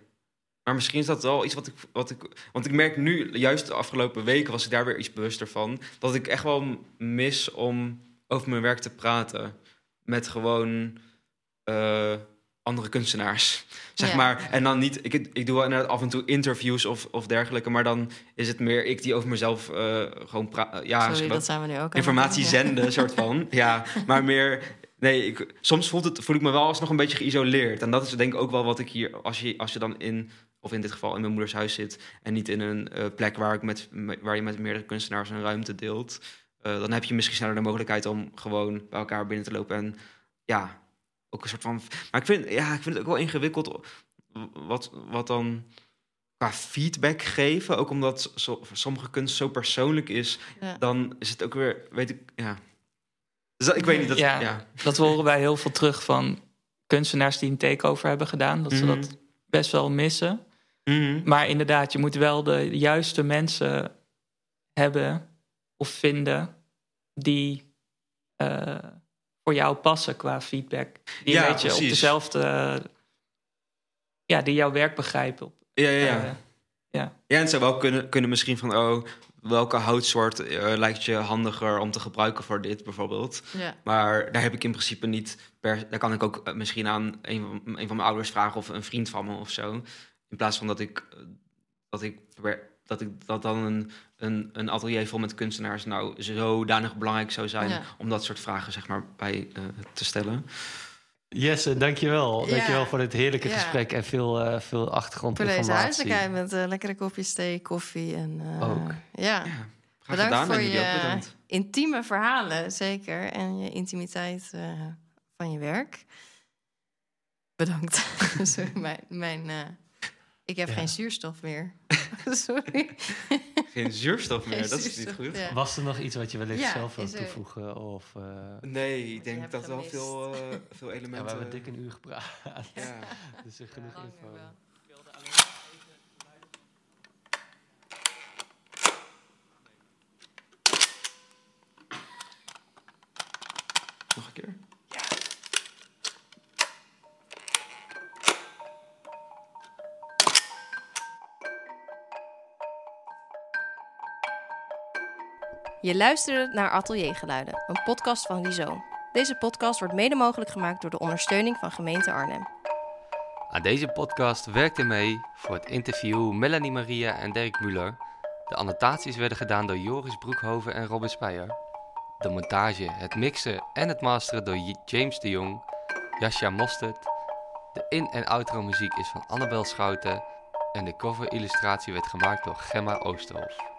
Maar misschien is dat wel iets wat ik, wat ik. Want ik merk nu, juist de afgelopen weken was ik daar weer iets bewuster van. Dat ik echt wel mis om over mijn werk te praten. Met gewoon eh, andere kunstenaars. Zeg Ja. maar. En dan niet. Ik, ik doe wel inderdaad af en toe interviews of, of dergelijke. Maar dan is het meer ik die over mezelf eh, gewoon praat. Ja, Sorry, zeg dat zijn we nu ook. informatie ja. zenden, soort van. Ja, maar meer. Nee, ik, soms voelt het, voel ik me wel alsnog een beetje geïsoleerd. En dat is denk ik ook wel wat ik hier, als je, als je dan in, of in dit geval in mijn moeders huis zit. en niet in een eh, plek waar, ik met, me- waar je met meerdere kunstenaars een ruimte deelt. eh, dan heb je misschien sneller de mogelijkheid om gewoon bij elkaar binnen te lopen. En ja, ook een soort van. Maar ik vind, ja, ik vind het ook wel ingewikkeld. Wat, wat dan qua feedback geven. Ook omdat zo, sommige kunst zo persoonlijk is Ja. dan is het ook weer, weet ik, ja. Dus dat, ik weet niet, dat, ja. Ja. Dat horen wij heel veel terug van kunstenaars die een takeover hebben gedaan. Dat ze Mhm. dat best wel missen. Mhm. Maar inderdaad, je moet wel de juiste mensen hebben of vinden die eh, voor jou passen qua feedback. Die Ja, een beetje op dezelfde. ja, die jouw werk begrijpen. Op, Ja, ja, ja. eh, ja, en het zou wel kunnen, kunnen misschien van, oh, welke houtsoort eh, lijkt je handiger om te gebruiken voor dit bijvoorbeeld. Ja. Maar daar heb ik in principe niet, per, daar kan ik ook misschien aan een van, een van mijn ouders vragen of een vriend van me of zo. In plaats van dat ik, eh, dat ik, dat ik dat dan een, een, een atelier vol met kunstenaars nou zodanig belangrijk zou zijn Ja. om dat soort vragen zeg maar bij eh, te stellen. Jesse, dankjewel. Ja. Dankjewel voor dit heerlijke Ja. gesprek en veel, eh, veel Voor deze achtergrondinformatie. huiselijkheid met eh, lekkere kopjes thee, koffie en... eh, Ook. Ja. Ja, graag Bedankt gedaan voor je bedankt. intieme verhalen, zeker. En je intimiteit eh, van je werk. Bedankt. Sorry, mijn... mijn eh, ik heb Ja. geen zuurstof meer. Sorry. geen zuurstof meer. Geen dat is niet goed. ja. Was er nog iets wat je wellicht Ja, zelf wil er- toevoegen? Of, eh, Nee, ik je denk dat wel gemist. veel, eh, veel ja, we elementen... hebben dik een uur gepraat. ja. dus er genoeg info. Nog een keer? Je luisterde naar Ateliergeluiden, een podcast van Rhizoom. Deze podcast wordt mede mogelijk gemaakt door de ondersteuning van gemeente Arnhem. Aan deze podcast werkten mee voor het interview Melanie Maria en Dirk Muller. De annotaties werden gedaan door Joris Broekhoven en Robin Speyer. De montage, het mixen en het masteren door James de Jong, Jascha Mostert. De in- en outro muziek is van Annabel Schouten en de cover-illustratie werd gemaakt door Gemma Oosterhof.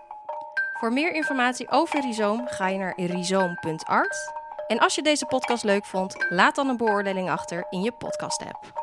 Voor meer informatie over Rhizoom ga je naar rhizoom.art. En als je deze podcast leuk vond, laat dan een beoordeling achter in je podcast-app.